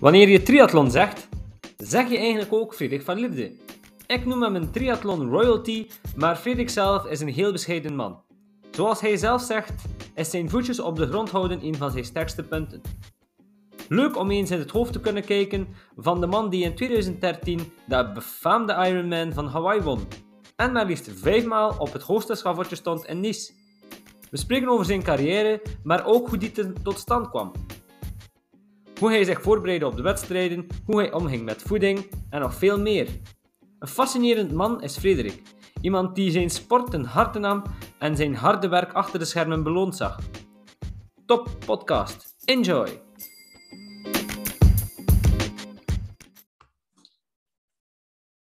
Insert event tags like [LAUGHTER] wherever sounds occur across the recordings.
Wanneer je triathlon zegt, zeg je eigenlijk ook Frederik van Lierde. Ik noem hem een triathlon royalty, maar Frederik zelf is een heel bescheiden man. Zoals hij zelf zegt, is zijn voetjes op de grond houden een van zijn sterkste punten. Leuk om eens in het hoofd te kunnen kijken van de man die in 2013 de befaamde Ironman van Hawaii won. En maar liefst vijfmaal op het hoogste schavotje stond in Nice. We spreken over zijn carrière, maar ook hoe die tot stand kwam. Hoe hij zich voorbereidde op de wedstrijden, hoe hij omging met voeding en nog veel meer. Een fascinerend man is Frederik. Iemand die zijn sport ten harte nam en zijn harde werk achter de schermen beloond zag. Top podcast. Enjoy!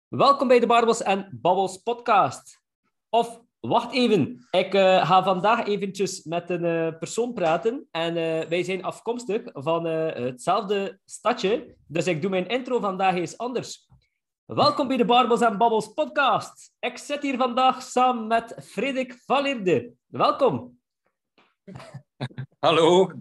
Welkom bij de Barbels en Babbels podcast. Of wacht even, ik uh, ga vandaag eventjes met een uh, persoon praten. En uh, wij zijn afkomstig van hetzelfde stadje. Dus ik doe mijn intro vandaag eens anders. Welkom bij de Barbels en Babbels podcast. Ik zit hier vandaag samen met Frederik Vallierde. Welkom. [LAUGHS] Hallo.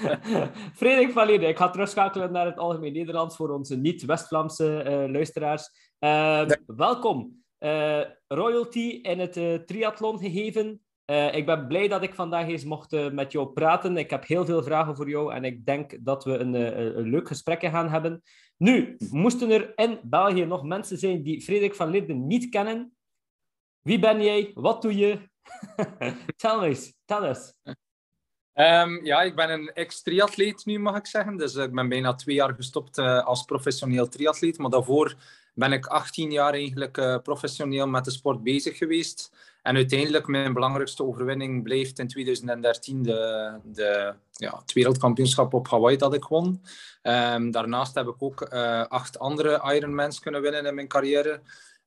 [LAUGHS] Frederik Vallierde, ik ga terugschakelen naar het Algemeen Nederlands voor onze niet-West-Vlaamse luisteraars. Uh, welkom. Uh, royalty in het uh, triathlon gegeven. Eh, ik ben blij dat ik vandaag eens mocht met jou praten. Ik heb heel veel vragen voor jou en ik denk dat we een, een leuk gesprek gaan hebben. Nu, moesten er in België nog mensen zijn die Frederik van Linden niet kennen? Wie ben jij? Wat doe je? Tell us. Tell us. Um, ja, ik ben een ex-triatleet nu, mag ik zeggen. Dus ik ben bijna twee jaar gestopt als professioneel triatleet. Maar daarvoor ben ik 18 jaar eigenlijk uh, professioneel met de sport bezig geweest. En uiteindelijk mijn belangrijkste overwinning bleef in 2013 de, de ja, het wereldkampioenschap op Hawaii dat ik won. Um, daarnaast heb ik ook uh, acht andere Ironmans kunnen winnen in mijn carrière.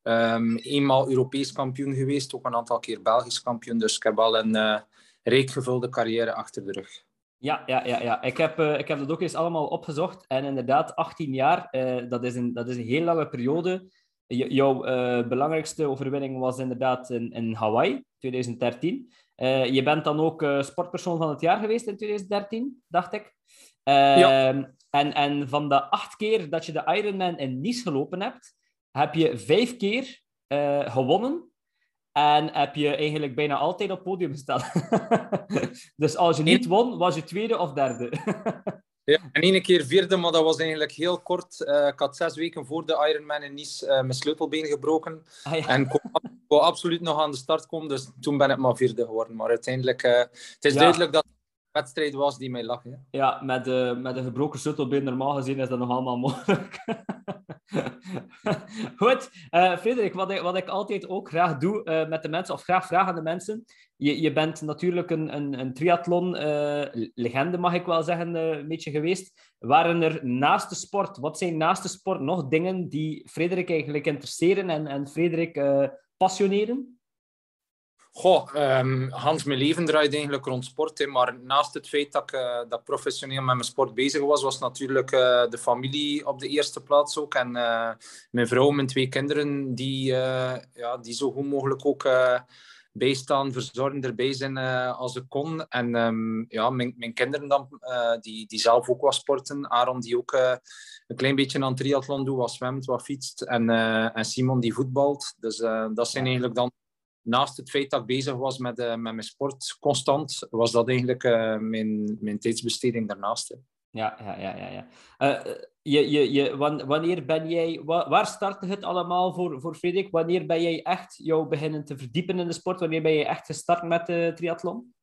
Um, eenmaal Europees kampioen geweest, ook een aantal keer Belgisch kampioen. Dus ik heb al een uh, reekgevulde carrière achter de rug. Ja, ja, ja, ja. Ik, heb, uh, ik heb dat ook eens allemaal opgezocht. En inderdaad, 18 jaar, uh, dat, is een, dat is een heel lange periode. J jouw uh, belangrijkste overwinning was inderdaad in, in Hawaii, 2013. je bent dan ook sportpersoon van het jaar geweest in 2013, dacht ik. ja. Ehm, en, en van de acht keer dat je de Ironman in Nice gelopen hebt, heb je vijf keer gewonnen en heb je eigenlijk bijna altijd op podium gestaan. [LAUGHS] dus als je niet won, was je tweede of derde. [LAUGHS] ja, en één keer vierde, maar dat was eigenlijk heel kort. Uh, ik had zes weken voor de Ironman in Nice uh, mijn sleutelbeen gebroken. Ah, ja. En kon, kon, absoluut nog aan de start komen, dus toen ben ik maar vierde geworden. Maar uiteindelijk, uh, het is ja. duidelijk dat wedstrijd was die mij lag. Ja, met, uh, met een gebroken sleutelbeen normaal gezien is dat nog allemaal mogelijk. [LAUGHS] Goed, uh, Frederik, wat ik, wat ik altijd ook graag doe uh, met de mensen, of graag vraag aan de mensen. Je, je bent natuurlijk een, een, een triathlon-legende, mag ik wel zeggen, een beetje geweest. Waren er naast de sport, wat zijn naast de sport nog dingen die Frederik eigenlijk interesseren en, en Frederik passioneren? Goh, um, Hans, mijn leven draait eigenlijk rond sport. Hè. Maar naast het feit dat ik uh, dat professioneel met mijn sport bezig was, was natuurlijk uh, de familie op de eerste plaats ook. En uh, mijn vrouw, mijn twee kinderen, die, ja, die zo goed mogelijk ook bijstaan, verzorgen, erbij zijn als ik kon. En um, ja, mijn, mijn kinderen dan, die, die zelf ook wat sporten. Aaron die ook een klein beetje aan triathlon doet, wat zwemt, wat fietst. En, en Simon die voetbalt. Dus dat zijn eigenlijk dan naast het feit dat ik bezig was met, uh, met mijn sport constant, was dat eigenlijk uh, mijn, mijn tijdsbesteding daarnaast. Ja, ja, ja. ja, ja. Uh, je, je, je, wanneer ben jij, waar startte het allemaal voor, voor Frederik? Wanneer ben jij echt jou beginnen te verdiepen in de sport? Wanneer ben je echt gestart met de triathlon?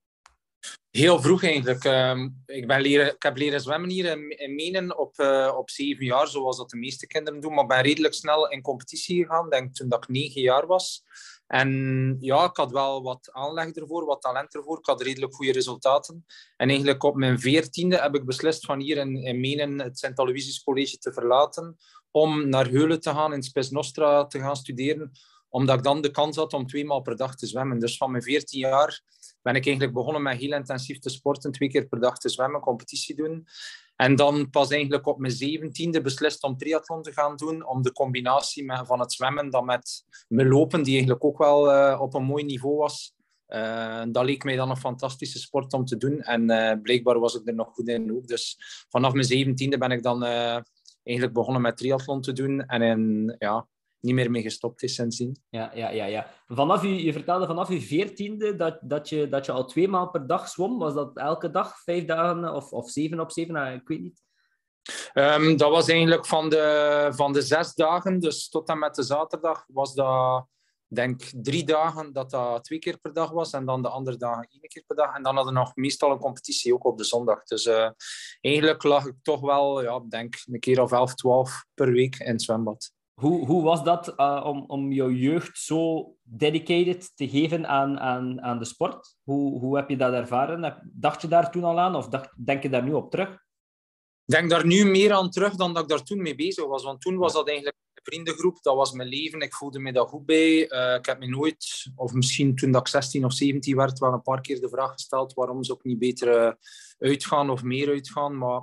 Heel vroeg eigenlijk. Uh, ik, ben leren, ik heb leren zwemmen hier in, in Menen op, op zeven jaar, zoals dat de meeste kinderen doen. Maar ben redelijk snel in competitie gegaan, denk toen dat ik negen jaar was. En ja, ik had wel wat aanleg ervoor, wat talent ervoor. Ik had redelijk goede resultaten. En eigenlijk op mijn veertiende heb ik beslist van hier in, in Menen het Sint Aloysius College te verlaten. Om naar Heulen te gaan, in Spes Nostra te gaan studeren. Omdat ik dan de kans had om twee maal per dag te zwemmen. Dus van mijn veertien jaar ben ik eigenlijk begonnen met heel intensief te sporten. Twee keer per dag te zwemmen, competitie doen. En dan pas eigenlijk op mijn zeventiende beslist om triathlon te gaan doen, om de combinatie van het zwemmen dan met mijn lopen, die eigenlijk ook wel uh, op een mooi niveau was. Uh, dat leek mij dan een fantastische sport om te doen. En uh, blijkbaar was ik er nog goed in ook. Dus vanaf mijn zeventiende ben ik dan eigenlijk begonnen met triathlon te doen. En in, ja, niet meer mee gestopt is sindsdien. Ja, ja, ja. ja. Vanaf je, je vertelde vanaf je veertiende dat, dat, je, dat je al twee maal per dag zwom. Was dat elke dag, vijf dagen of, of zeven op zeven? Nou, ik weet niet. Um, dat was eigenlijk van de, van de zes dagen, dus tot en met de zaterdag, was dat denk drie dagen dat dat twee keer per dag was en dan de andere dagen één keer per dag. En dan hadden we nog meestal een competitie ook op de zondag. Dus uh, eigenlijk lag ik toch wel, ja, denk een keer of elf, twaalf per week in het zwembad. Hoe, hoe was dat uh, om, om jouw jeugd zo dedicated te geven aan, aan, aan de sport? Hoe, hoe heb je dat ervaren? Dacht je daar toen al aan of dacht, denk je daar nu op terug? Ik denk daar nu meer aan terug dan dat ik daar toen mee bezig was. Want toen was dat eigenlijk een vriendengroep, dat was mijn leven. Ik voelde me daar goed bij. Uh, ik heb me nooit, of misschien toen dat ik 16 of 17 werd, wel een paar keer de vraag gesteld waarom ze ook niet beter uh, uitgaan of meer uitgaan. Maar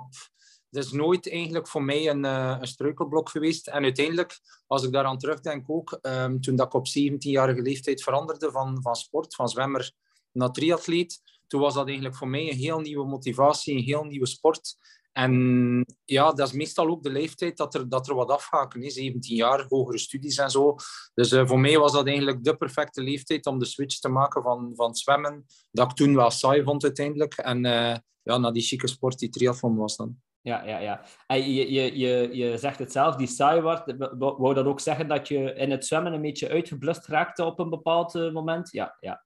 het is nooit eigenlijk voor mij een, uh, een struikelblok geweest. En uiteindelijk, als ik daaraan terugdenk ook, um, toen dat ik op 17-jarige leeftijd veranderde van, van sport, van zwemmer naar triatleet, toen was dat eigenlijk voor mij een heel nieuwe motivatie, een heel nieuwe sport. En ja, dat is meestal ook de leeftijd dat er, dat er wat afhaken is. 17 jaar, hogere studies en zo. Dus uh, voor mij was dat eigenlijk de perfecte leeftijd om de switch te maken van, van zwemmen, dat ik toen wel saai vond uiteindelijk. En uh, ja, naar die chique sport die triathlon was dan. Ja, ja, ja. En je, je, je, je zegt het zelf, die saai wordt. Wou dat ook zeggen dat je in het zwemmen een beetje uitgeblust raakte op een bepaald uh, moment? Ja, ja.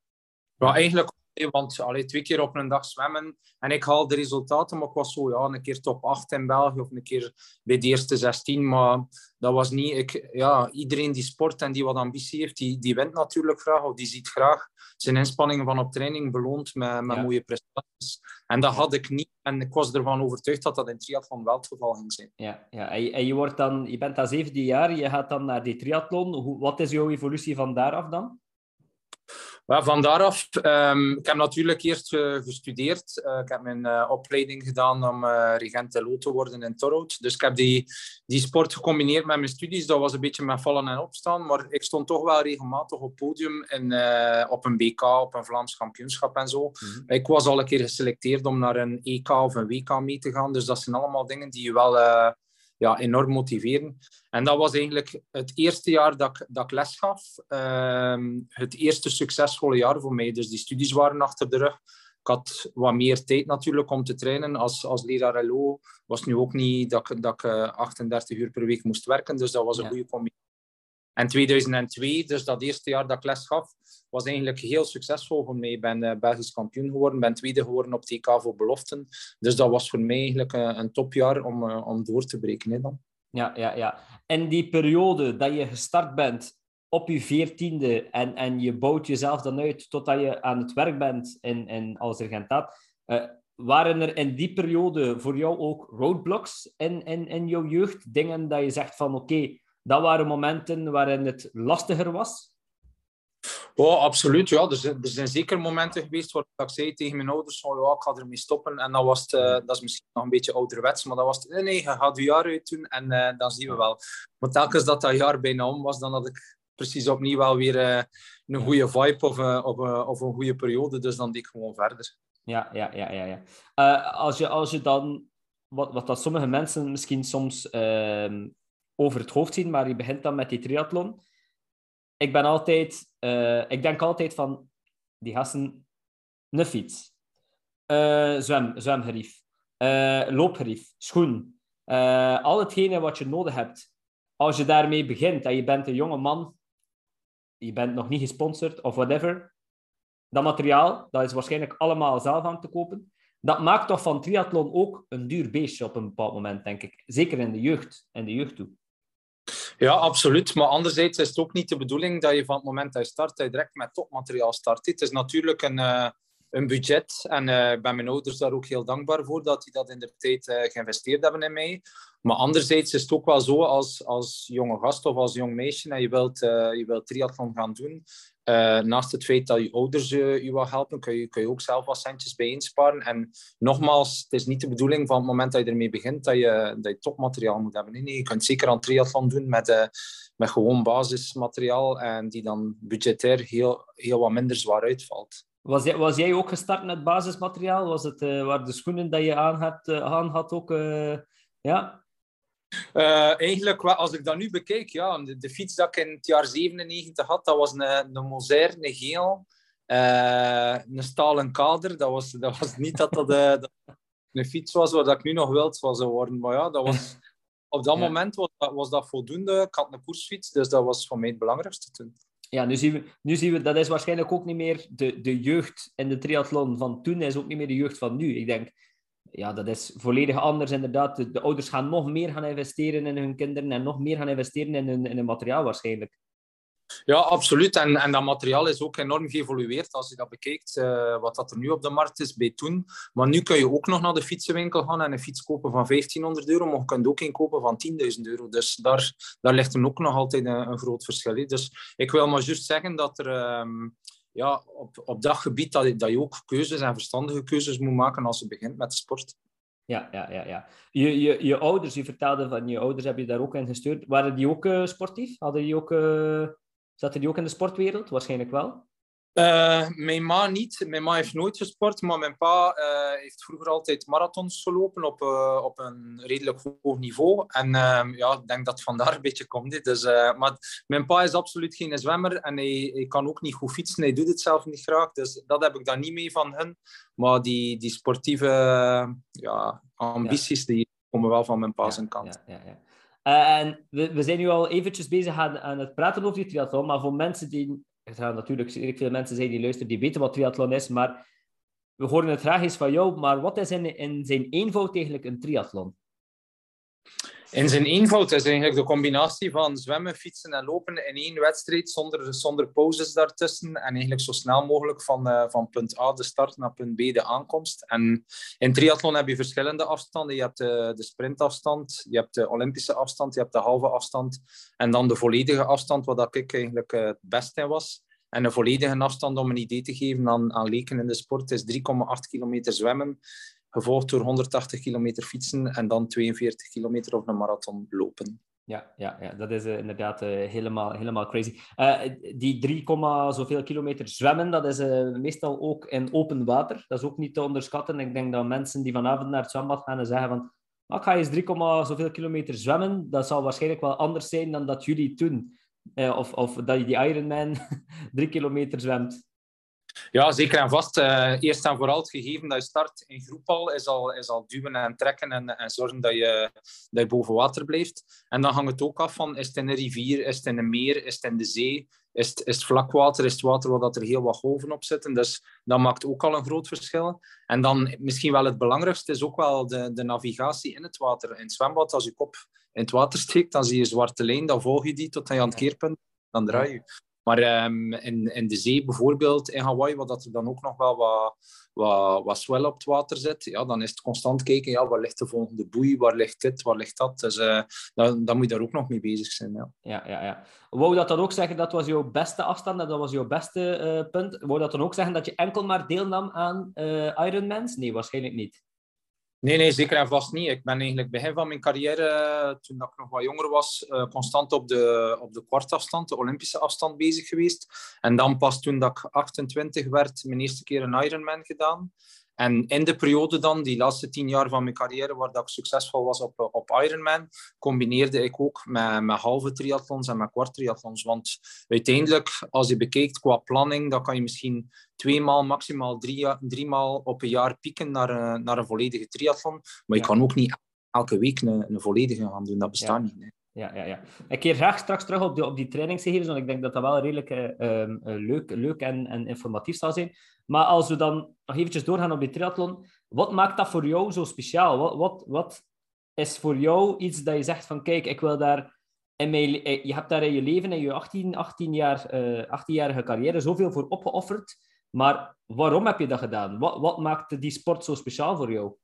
Ja, eigenlijk want allee, twee keer op een dag zwemmen en ik haal de resultaten, maar ik was zo ja, een keer top 8 in België of een keer bij de eerste 16. Maar dat was niet... Ik, ja, iedereen die sport en die wat ambitie heeft, die, die wint natuurlijk graag of die ziet graag zijn inspanningen van op training beloond met, met mooie prestaties. En dat had ik niet. En ik was ervan overtuigd dat dat in triathlon wel het geval ging zijn. Ja, ja. En, je, wordt dan, je bent dan 17 jaar, je gaat dan naar die triathlon. Hoe, wat is jouw evolutie van daaraf dan? Maar van daaraf, um, ik heb natuurlijk eerst uh, gestudeerd. Uh, ik heb mijn uh, opleiding gedaan om regent LO te worden in Torhout. Dus ik heb die, die sport gecombineerd met mijn studies. Dat was een beetje met vallen en opstaan. Maar ik stond toch wel regelmatig op podium in, op een BK, op een Vlaams kampioenschap en zo. Mm-hmm. Ik was al een keer geselecteerd om naar een EK of een WK mee te gaan. Dus dat zijn allemaal dingen die je wel ja, enorm motiveren. En dat was eigenlijk het eerste jaar dat ik, dat ik les gaf. Ehm, het eerste succesvolle jaar voor mij. Dus die studies waren achter de rug. Ik had wat meer tijd natuurlijk om te trainen. Als, als leraar LO was nu ook niet dat, dat ik 38 eh, uur per week moest werken. Dus dat was een goede combinatie. En 2002, dus dat eerste jaar dat ik les gaf, was eigenlijk heel succesvol voor mij. Ik ben uh, Belgisch kampioen geworden, ben tweede geworden op TK voor beloften. Dus dat was voor mij eigenlijk een, een topjaar om, uh, om door te breken. Hè, dan. Ja, ja, ja. En die periode dat je gestart bent op je veertiende en, en je bouwt jezelf dan uit totdat je aan het werk bent in, in als regentaat, waren er in die periode voor jou ook roadblocks in, in, in jouw jeugd? Dingen dat je zegt van oké, dat waren momenten waarin het lastiger was? Oh, absoluut. Ja. Er, zijn, er zijn zeker momenten geweest waar ik zei tegen mijn ouders: oh, ja, ik ga ermee stoppen. En dan was het, uh, dat is misschien nog een beetje ouderwets, maar dan was het: nee, nee, je gaat je jaar uit doen en uh, dan zien we wel. Maar telkens dat dat jaar bijna om was, dan had ik precies opnieuw wel weer uh, een goede vibe of, of, of, een goede periode. Dus dan deed ik gewoon verder. Ja, ja, ja. ja, ja. als, je, als je dan, wat, wat dat sommige mensen misschien soms ehm, over het hoofd zien, maar je begint dan met die triathlon. Ik ben altijd, uh, ik denk altijd van die gasten, een fiets, uh, zwem, zwemgerief, uh, loopgerief, schoen, al hetgene wat je nodig hebt. Als je daarmee begint en je bent een jonge man, je bent nog niet gesponsord of whatever, dat materiaal, dat is waarschijnlijk allemaal zelf aan te kopen. Dat maakt toch van triathlon ook een duur beestje op een bepaald moment, denk ik. Zeker in de jeugd, in de jeugd toe. Ja, absoluut. Maar anderzijds is het ook niet de bedoeling dat je van het moment dat je start, je direct met topmateriaal start. Het is natuurlijk een, uh, een budget. En uh, ik ben mijn ouders daar ook heel dankbaar voor dat die dat in de tijd uh, geïnvesteerd hebben in mij. Maar anderzijds is het ook wel zo als, als jonge gast of als jong meisje en je wilt, je wilt triathlon gaan doen. Uh, naast het feit dat je ouders uh, je wat helpen, kun je, kun je ook zelf wat centjes bij insparen. En nogmaals, het is niet de bedoeling van het moment dat je ermee begint dat je, dat je topmateriaal moet hebben. Nee, je kunt zeker aan triathlon doen met, uh, met gewoon basismateriaal en die dan budgetair heel, heel wat minder zwaar uitvalt. Was jij, was jij ook gestart met basismateriaal? Was het waar de schoenen die je aan had, aan had ook... ja? Uh, eigenlijk, als ik dat nu bekijk, ja, de, de, fiets dat ik in het jaar 97 had, dat was een, een Moser, een geel, uh, een stalen kader. Dat was, dat was niet dat dat, uh, dat een fiets was waar ik nu nog wild zou worden. Maar ja, dat was, op dat moment was dat, was dat voldoende. Ik had een koersfiets, dus dat was voor mij het belangrijkste toen. Ja, nu zien, we, nu zien we, dat is waarschijnlijk ook niet meer de, de jeugd in de triathlon van toen, is ook niet meer de jeugd van nu. Ik denk, ja, dat is volledig anders inderdaad. De, de, ouders gaan nog meer gaan investeren in hun kinderen en nog meer gaan investeren in hun, in hun materiaal waarschijnlijk. Ja, absoluut. En, en dat materiaal is ook enorm geëvolueerd als je dat bekijkt, uh, wat dat er nu op de markt is bij toen. Maar nu kun je ook nog naar de fietsenwinkel gaan en een fiets kopen van 1500 euro, maar je kunt ook een kopen van 10.000 euro. Dus daar, daar ligt er ook nog altijd een, groot verschil. Hè. Dus ik wil maar juist zeggen dat er... Um, ja, op, op dat gebied dat, dat je ook keuzes en verstandige keuzes moet maken als je begint met sport. Ja, ja, ja. ja. Je, je, je ouders, je vertelde van je ouders, heb je daar ook in gestuurd. Waren die ook uh, sportief? Hadden die ook... Uh Zaten die ook in de sportwereld? Waarschijnlijk wel. Uh, mijn ma niet. Mijn ma heeft nooit gesport, maar mijn pa uh, heeft vroeger altijd marathons gelopen op, uh, op een redelijk hoog niveau. En ehm, ja, ik denk dat het vandaar een beetje komt. Dus, maar mijn pa is absoluut geen zwemmer en hij, hij, kan ook niet goed fietsen. Hij doet het zelf niet graag, dus dat heb ik dan niet mee van hen. Maar die, die sportieve ja, ambities, ja. die komen wel van mijn pa zijn kant. Ja, ja, uh, en we, we, zijn nu al eventjes bezig aan, aan het praten over die triathlon, maar voor mensen die... Er gaan natuurlijk zeer veel mensen zijn die luisteren, die weten wat triathlon is, maar we horen het graag eens van jou. Maar wat is in, in zijn eenvoud eigenlijk een triathlon? In zijn eenvoud is eigenlijk de combinatie van zwemmen, fietsen en lopen in één wedstrijd zonder, zonder pauzes daartussen. En eigenlijk zo snel mogelijk van, uh, van punt A de start naar punt B de aankomst. En in triathlon heb je verschillende afstanden. Je hebt de, de sprintafstand, je hebt de Olympische afstand, je hebt de halve afstand en dan de volledige afstand, wat ik eigenlijk uh, het beste in was. En een volledige afstand, om een idee te geven aan, aan leken in de sport, is 3,8 kilometer zwemmen gevolgd door 180 kilometer fietsen en dan 42 kilometer of een marathon lopen. Ja, ja, ja dat is uh, inderdaad uh, helemaal, helemaal crazy. Uh, die 3, zoveel kilometer zwemmen, dat is meestal ook in open water. Dat is ook niet te onderschatten. Ik denk dat mensen die vanavond naar het zwembad gaan en zeggen van maar ik ga eens 3, zoveel kilometer zwemmen, dat zal waarschijnlijk wel anders zijn dan dat jullie doen. of, of dat je die Ironman [LAUGHS] 3 kilometer zwemt. Ja, zeker en vast. Uh, eerst en vooral het gegeven dat je start in groep al, is al, is al duwen en trekken en, en zorgen dat je, dat je boven water blijft. En dan hangt het ook af van, is het in een rivier, is het in een meer, is het in de zee, is het, is het vlakwater, is het water waar dat er heel wat golven op zitten. Dus dat maakt ook al een groot verschil. En dan misschien wel het belangrijkste is ook wel de, de navigatie in het water. In het zwembad, als je kop in het water steekt, dan zie je een zwarte lijn, dan volg je die tot je aan het keerpunt, dan draai je. Maar um, in, in de zee, bijvoorbeeld in Hawaii, waar dat er dan ook nog wel wat, wat, wat swell op het water zit, ja, dan is het constant kijken, ja, waar ligt de volgende boei, waar ligt dit, waar ligt dat. Dus uh, dan, dan moet je daar ook nog mee bezig zijn. Ja, ja, ja. ja. Wou dat dan ook zeggen, dat was jouw beste afstand, dat was jouw beste uh, punt? Wou dat dan ook zeggen dat je enkel maar deelnam aan uh, Ironmans? Nee, waarschijnlijk niet. Nee, nee, zeker en vast niet. Ik ben eigenlijk begin van mijn carrière, toen ik nog wat jonger was, uh, constant op de, op de kwartafstand, de Olympische afstand bezig geweest. En dan pas toen dat ik 28 werd, mijn eerste keer een Ironman gedaan. En in de periode dan, die laatste tien jaar van mijn carrière, waar dat ik succesvol was op, op Ironman, combineerde ik ook met, met halve triathlons en met kwart triathlons. Want uiteindelijk, als je bekijkt qua planning, dan kan je misschien twee maal, maximaal drie, drie maal op een jaar pieken naar een, naar een volledige triathlon. Maar je kan ook niet elke week een, een volledige gaan doen. Dat bestaat niet. Ja, ja, ja. Ik keer graag straks terug op, de, op die trainingsgegevens, want ik denk dat dat wel redelijk uh, leuk, leuk en, en informatief zal zijn. Maar als we dan nog eventjes doorgaan op die triathlon, wat maakt dat voor jou zo speciaal? Wat, wat, wat is voor jou iets dat je zegt van, kijk, ik wil daar... In mijn, eh, je hebt daar in je leven, in je 18, 18 jaar, uh, 18-jarige carrière, zoveel voor opgeofferd. Maar waarom heb je dat gedaan? Wat, wat maakt die sport zo speciaal voor jou?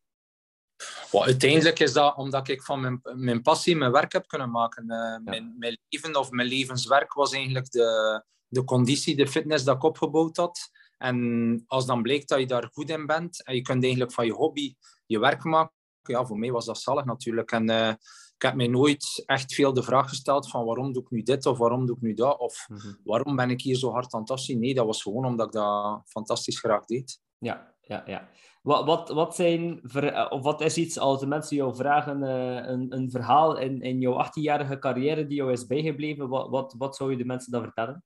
Well, uiteindelijk is dat omdat ik van mijn, mijn passie mijn werk heb kunnen maken. Uh, mijn, mijn, leven of mijn levenswerk was eigenlijk de, de conditie, de fitness dat ik opgebouwd had. En als dan blijkt dat je daar goed in bent en je kunt eigenlijk van je hobby je werk maken, ja, voor mij was dat zalig natuurlijk. En uh, ik heb mij nooit echt veel de vraag gesteld van waarom doe ik nu dit of waarom doe ik nu dat of mm -hmm. waarom ben ik hier zo hard aan het afzien. Nee, dat was gewoon omdat ik dat fantastisch graag deed. Ja, ja, ja. Wat, wat, wat, zijn, of wat is iets als de mensen jou vragen, uh, een, een verhaal in, in jouw 18-jarige carrière die jou is bijgebleven, wat, wat, wat zou je de mensen dan vertellen?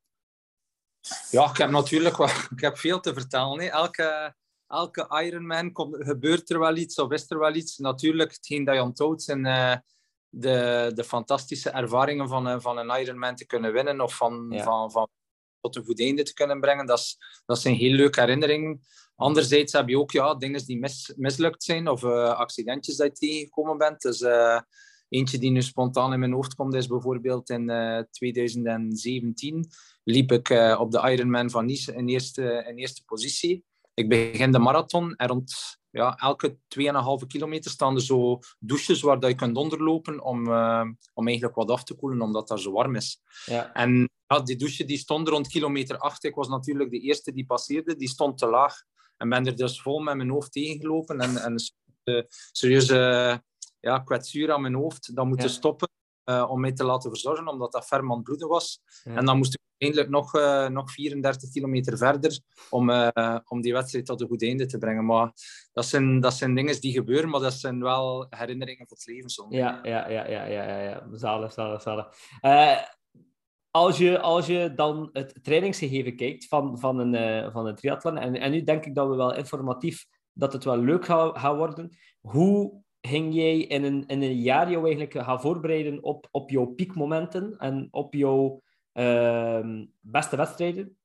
Ja, ik heb natuurlijk wel, [LAUGHS] ik heb veel te vertellen. Hè. Elke, elke Ironman komt, gebeurt er wel iets of is er wel iets. Natuurlijk, hetgeen dat je onthoudt zijn uh, de, de fantastische ervaringen van, uh, van een Ironman te kunnen winnen of van, ja. van, van tot een goed einde te kunnen brengen. Dat, is, dat zijn heel leuke herinneringen. Anderzijds heb je ook ja, dingen die mis, mislukt zijn of uh, accidentjes dat je tegengekomen bent. Dus uh, eentje die nu spontaan in mijn hoofd komt is bijvoorbeeld in uh, eh, 2017 liep ik op de Ironman van Nice in eerste, in eerste positie. Ik begin de marathon en rond ja, elke 2,5 kilometer staan er zo douches waar dat je kunt onderlopen om, om eigenlijk wat af te koelen, omdat het zo warm is. Ja. En ja, die douche die stond rond kilometer 8. Ik was natuurlijk de eerste die passeerde. Die stond te laag. En ben er dus vol met mijn hoofd tegengelopen. En, en een serieuze ja, kwetsuur aan mijn hoofd. Dat moeten stoppen uh, om mij te laten verzorgen, omdat dat ferm aan het bloeden was. En dan moest ik eindelijk nog, uh, nog 34 kilometer verder om, uh, om die wedstrijd tot een goed einde te brengen. Maar dat zijn, dat zijn dingen die gebeuren, maar dat zijn wel herinneringen van het leven soms. Ja, ja, ja, ja, ja, ja, ja. zalig, zalig, zalig als je, als je dan het trainingsgegeven kijkt van, van, een, van een triathlon, en, en nu denk ik dat we wel informatief, dat het wel leuk gaat ga worden. Hoe ging jij in een, in een jaar jou eigenlijk gaan voorbereiden op, op jouw piekmomenten en op jouw uh, beste wedstrijden?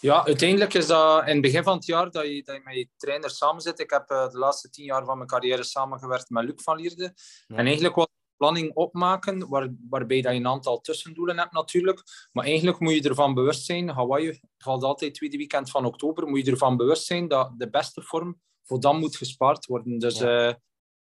Ja, uiteindelijk is dat in het begin van het jaar dat je, dat je met je trainer samen zit. Ik heb uh, de laatste tien jaar van mijn carrière samengewerkt met Luc van Lierde. Ja. En eigenlijk was planning opmaken, waar, waarbij dat je een aantal tussendoelen hebt natuurlijk. Maar eigenlijk moet je ervan bewust zijn, Hawaii valt altijd tweede weekend van oktober, moet je ervan bewust zijn dat de beste vorm voor dan moet gespaard worden. Dus ja. Uh,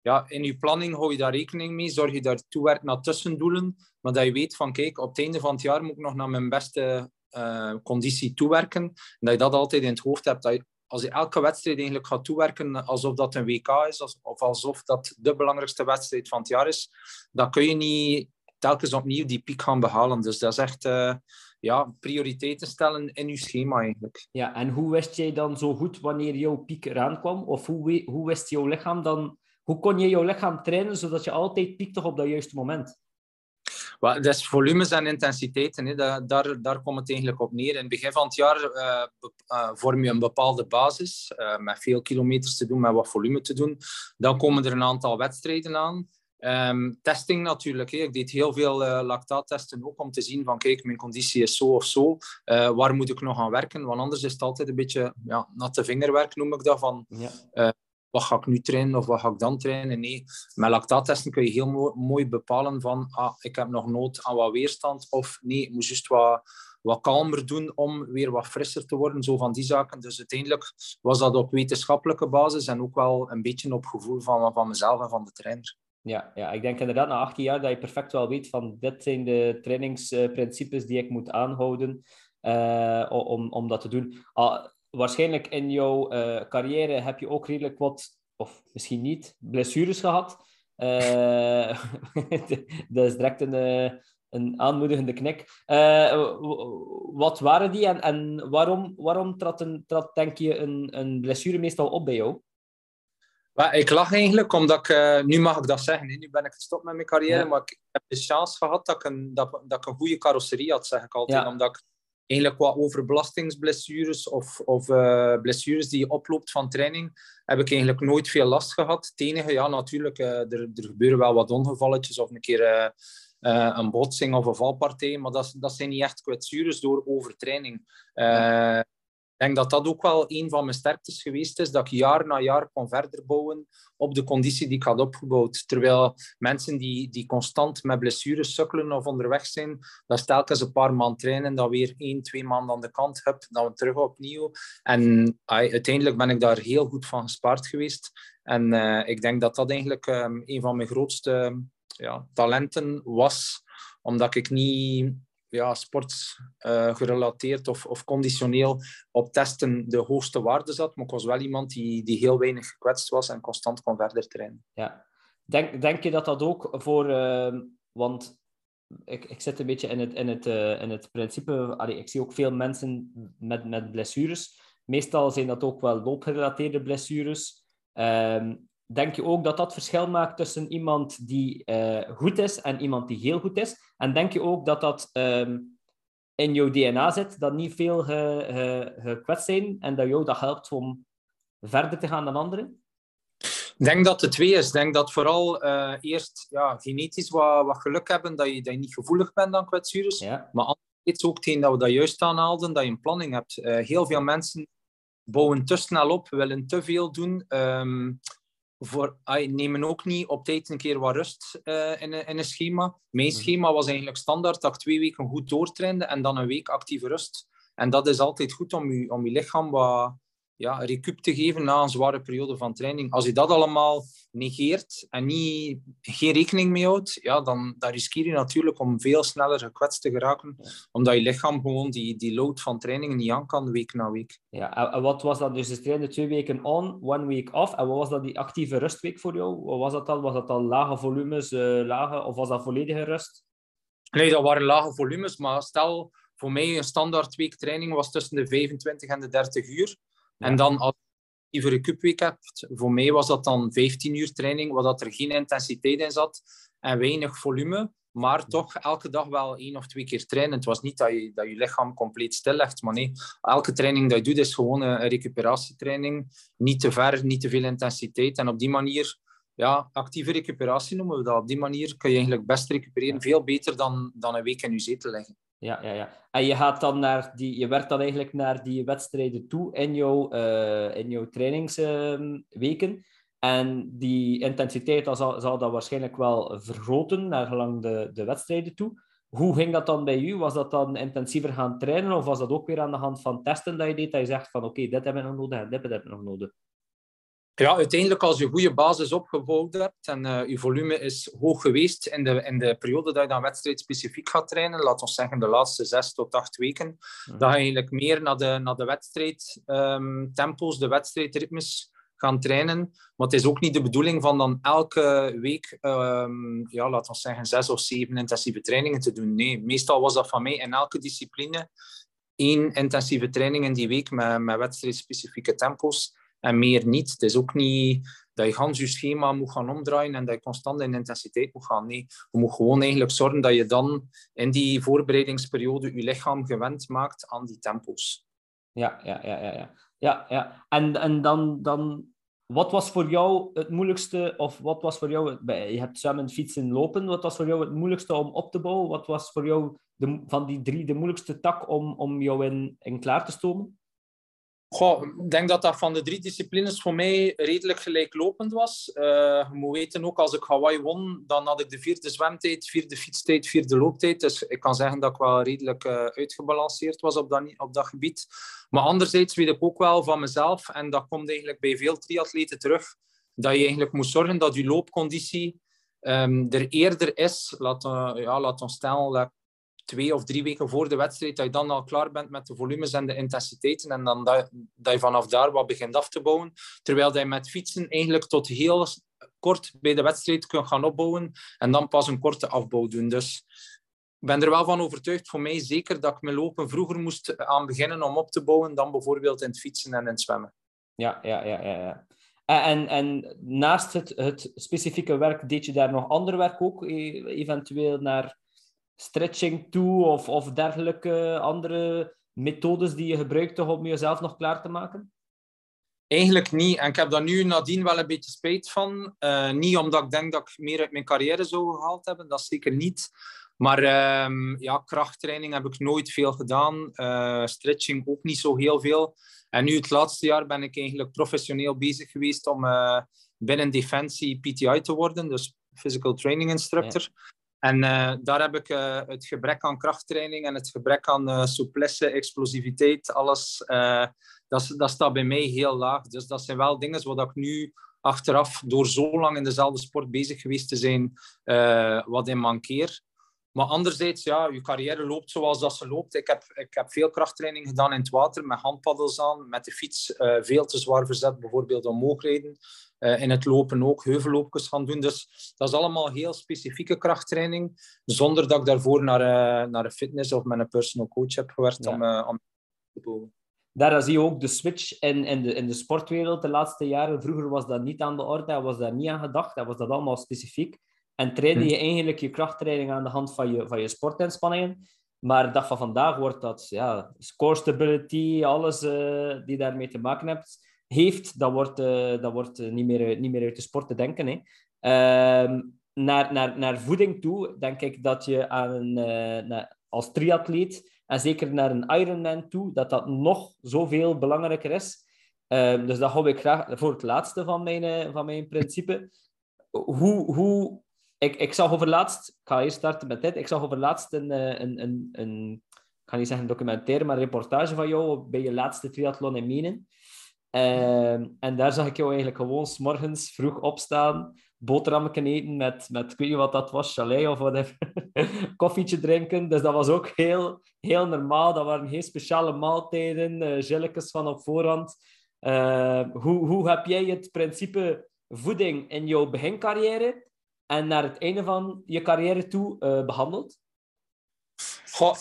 ja, in je planning hou je daar rekening mee, zorg je daar toewerkt naar tussendoelen, maar dat je weet van kijk, op het einde van het jaar moet ik nog naar mijn beste uh, conditie toewerken. En dat je dat altijd in het hoofd hebt, dat je als je elke wedstrijd eigenlijk gaat toewerken alsof dat een WK is, of alsof dat de belangrijkste wedstrijd van het jaar is, dan kun je niet telkens opnieuw die piek gaan behalen. Dus dat is echt uh, ja, prioriteiten stellen in je schema eigenlijk. Ja, en hoe wist jij dan zo goed wanneer jouw piek eraan kwam? Of hoe, hoe wist jouw lichaam dan... Hoe kon je jouw lichaam trainen zodat je altijd piekte op dat juiste moment? dat is volumes en intensiteiten. Hè. Daar, daar komt het eigenlijk op neer. In het begin van het jaar uh, uh, vorm je een bepaalde basis, uh, met veel kilometers te doen, met wat volume te doen. Dan komen er een aantal wedstrijden aan. Um, testing natuurlijk. Ik deed heel veel uh, lactaattesten ook om te zien van kijk, mijn conditie is zo of zo. Uh, waar moet ik nog aan werken? Want anders is het altijd een beetje ja, natte vingerwerk, noem ik dat. Van, ja. uh, wat ga ik nu trainen of wat ga ik dan trainen? Nee, met lactaattesten kun je heel mooi, mooi bepalen van ah, ik heb nog nood aan wat weerstand of nee, ik moet juist wat, wat kalmer doen om weer wat frisser te worden. Zo van die zaken. Dus uiteindelijk was dat op wetenschappelijke basis en ook wel een beetje op gevoel van, van mezelf en van de trainer. Ja, ja, ik denk inderdaad na 18 jaar dat je perfect wel weet van dit zijn de trainingsprincipes die ik moet aanhouden uh, om, om dat te doen. Uh, waarschijnlijk in jouw uh, carrière heb je ook redelijk wat, of misschien niet, blessures gehad. Uh, [LAUGHS] dat is direct een, een aanmoedigende knik. wat waren die en, en waarom, waarom trad, een, trad, denk je, een, een blessure meestal op bij jou? Ik lach eigenlijk, omdat ik, nu mag ik dat zeggen, nu ben ik gestopt met mijn carrière, ja. maar ik heb de chance gehad dat ik een, dat, dat ik een goede carrosserie had, zeg ik altijd. Ja. Omdat ik eigenlijk wat overbelastingsblessures of, of uh, blessures die je oploopt van training, heb ik eigenlijk nooit veel last gehad. Het enige, ja, natuurlijk, uh, er, er gebeuren wel wat ongevalletjes of een keer uh, een botsing of een valpartij, maar dat, dat zijn niet echt kwetsures door overtraining. Denk dat dat ook wel een van mijn sterktes geweest is, dat ik jaar na jaar kon verder bouwen op de conditie die ik had opgebouwd. Terwijl mensen die, die constant met blessures sukkelen of onderweg zijn, dat telkens een paar maanden trainen, dan weer één, twee maanden aan de kant heb, dan terug opnieuw. En uiteindelijk ben ik daar heel goed van gespaard geweest. En uh, ik denk dat dat eigenlijk um, een van mijn grootste ja, talenten was, omdat ik niet ja, sport uh, gerelateerd of, of conditioneel op testen de hoogste waarde zat. Maar ik was wel iemand die, die heel weinig gekwetst was en constant kon verder trainen. Ja. Denk, denk je dat dat ook voor... Uh, want ik, ik zit een beetje in het, in het, uh, in het principe... Allee, ik zie ook veel mensen met, met blessures. Meestal zijn dat ook wel loopgerelateerde blessures. Ehm, denk je ook dat dat verschil maakt tussen iemand die uh, goed is en iemand die heel goed is? En denk je ook dat dat ehm, in jouw DNA zit, dat niet veel gekwetst zijn en dat jou dat helpt om verder te gaan dan anderen? Ik denk dat het twee is. Ik denk dat vooral uh, eerst ja, genetisch wat, wat geluk hebben, dat je, dat je niet gevoelig bent aan kwetsures. Ja. Maar anderzijds ook tegen dat we dat juist aanhaalden, dat je een planning hebt. Uh, heel veel mensen bouwen te snel op, willen te veel doen. Um, voor, ay, nemen ook niet op tijd een keer wat rust uh, in, een, in een schema. Mijn mhm. schema was eigenlijk standaard dat ik twee weken goed doortrainde en dan een week actieve rust. En dat is altijd goed om je, om je lichaam wat ja, recup te geven na een zware periode van training. Als je dat allemaal negeert en niet, geen rekening mee houdt, ja, dan, dan riskeer je natuurlijk om veel sneller gekwetst te geraken, omdat je lichaam gewoon die, die load van trainingen niet aan kan, week na week. Ja, en wat was dat? Dus je trainde twee weken on, one week off. En wat was dat, die actieve rustweek voor jou? Wat was dat dan? Was dat dan lage volumes, uh, lage, of was dat volledige rust? Nee, dat waren lage volumes, maar stel, voor mij een standaard week training was tussen de 25 en de 30 uur. En dan als je een cupweek hebt, voor mij was dat dan 15 uur training, waar dat er geen intensiteit in zat en weinig volume, maar toch elke dag wel één of twee keer trainen. Het was niet dat je, dat je lichaam compleet stillegt, maar nee, elke training dat je doet is gewoon een recuperatietraining. Niet te ver, niet te veel intensiteit. En op die manier, ja, actieve recuperatie noemen we dat. Op die manier kun je eigenlijk best recupereren, veel beter dan, dan een week in je zetel liggen. Ja, ja, ja. En je gaat dan naar die, je werkt dan eigenlijk naar die wedstrijden toe in jouw, uh, in jouw trainingsweken. en die intensiteit zal, zal dat waarschijnlijk wel vergroten naar gelang de, de wedstrijden toe. Hoe ging dat dan bij u? Was dat dan intensiever gaan trainen of was dat ook weer aan de hand van testen dat je deed? Dat je zegt van oké, dit heb ik nog nodig en dit heb ik nog nodig. Ja, uiteindelijk als je een goede basis opgebouwd hebt en uh, je volume is hoog geweest in de, in de periode dat je dan wedstrijd specifiek gaat trainen, laten we zeggen de laatste zes tot acht weken, mhm. dan ga je eigenlijk meer naar de, naar de wedstrijdtempo's, um, de wedstrijdritmes gaan trainen. Maar het is ook niet de bedoeling van dan elke week, um, ja, laten we zeggen, zes of zeven intensieve trainingen te doen. Nee, meestal was dat van mij in elke discipline één intensieve training in die week met, met wedstrijdspecifieke tempo's en meer niet. Het is ook niet dat je gans je schema moet gaan omdraaien en dat je constant in intensiteit moet gaan. Nee, je moet gewoon eigenlijk zorgen dat je dan in die voorbereidingsperiode je lichaam gewend maakt aan die tempo's. Ja, ja, ja, ja. ja. ja, ja. En, en dan, dan, wat was voor jou het moeilijkste, of wat was voor jou, je hebt zwemmen, fietsen, lopen, wat was voor jou het moeilijkste om op te bouwen? Wat was voor jou de, van die drie de moeilijkste tak om, om jou in, in klaar te stomen? Goh, ik denk dat dat van de drie disciplines voor mij redelijk gelijklopend was. Uh, je moet weten ook, als ik Hawaii won, dan had ik de vierde zwemtijd, vierde fietstijd, vierde looptijd. Dus ik kan zeggen dat ik wel redelijk uh, uitgebalanceerd was op dat, op dat gebied. Maar anderzijds weet ik ook wel van mezelf, en dat komt eigenlijk bij veel triatleten terug, dat je eigenlijk moet zorgen dat je loopconditie um, er eerder is. Laat, uh, ja, laat ons stellen, twee of drie weken voor de wedstrijd, dat je dan al klaar bent met de volumes en de intensiteiten en dan dat, dat je vanaf daar wat begint af te bouwen. Terwijl je met fietsen eigenlijk tot heel kort bij de wedstrijd kunt gaan opbouwen en dan pas een korte afbouw doen. Dus ik ben er wel van overtuigd, voor mij zeker, dat ik mijn lopen vroeger moest aan beginnen om op te bouwen dan bijvoorbeeld in het fietsen en in het zwemmen. Ja, ja, ja, ja. ja. En, en naast het, het specifieke werk, deed je daar nog ander werk ook, e-, eventueel naar stretching toe of, of dergelijke andere methodes die je gebruikt om jezelf nog klaar te maken? Eigenlijk niet. En ik heb daar nu nadien wel een beetje spijt van. Uh, niet omdat ik denk dat ik meer uit mijn carrière zou gehaald hebben, dat zeker niet. Maar uh, ja, krachttraining heb ik nooit veel gedaan. Uh, stretching ook niet zo heel veel. En nu het laatste jaar ben ik eigenlijk professioneel bezig geweest om uh, binnen Defensie PTI te worden, dus Physical Training Instructor. En uh, daar heb ik uh, het gebrek aan krachttraining en het gebrek aan uh, souplesse, explosiviteit, alles, dat, dat staat bij mij heel laag. Dus dat zijn wel dingen wat ik nu achteraf, door zo lang in dezelfde sport bezig geweest te zijn, wat in mankeer. Maar anderzijds, ja, je carrière loopt zoals dat ze loopt. Ik heb, ik heb veel krachttraining gedaan in het water, met handpaddels aan, met de fiets veel te zwaar verzet, bijvoorbeeld omhoog rijden. Uh, in het lopen ook heuvelloopjes gaan doen. Dus dat is allemaal heel specifieke krachttraining, zonder dat ik daarvoor naar, uh, naar een fitness of met een personal coach heb gewerkt om, uh, om te bouwen. daar zie je ook de switch in, in, de, in de sportwereld de laatste jaren. Vroeger was dat niet aan de orde, was daar niet aan gedacht, dat was dat allemaal specifiek. En trainde je eigenlijk je krachttraining aan de hand van je, van je sportinspanningen. Maar de dag van vandaag wordt dat ja, score stability, alles uh, die daarmee te maken hebt, heeft, dat wordt, uh, dat wordt uh, niet, meer, niet meer uit de sport te denken. Hè. Ehm, naar, naar, naar voeding toe denk ik dat je aan een, als triatleet en zeker naar een Ironman toe, dat dat nog zoveel belangrijker is. Ehm, dus dat hou ik graag voor het laatste van mijn, van mijn principe. Hoe, hoe ik, ik zag over laatst, ik ga eerst starten met dit. Ik zag over laatst een, eh, een, een, een ik ga niet zeggen documentaire, maar een reportage van jou bij je laatste triathlon in Menen. Uh, en daar zag ik jou eigenlijk gewoon s morgens vroeg opstaan, boterhammen eten met, met, weet niet wat dat was, chalet of whatever, [LAUGHS] koffietje drinken. Dus dat was ook heel, heel normaal. Dat waren geen speciale maaltijden, uh, van op voorhand. Uh, hoe, hoe heb jij het principe voeding in jouw begincarrière en naar het einde van je carrière toe uh, behandeld? Goh,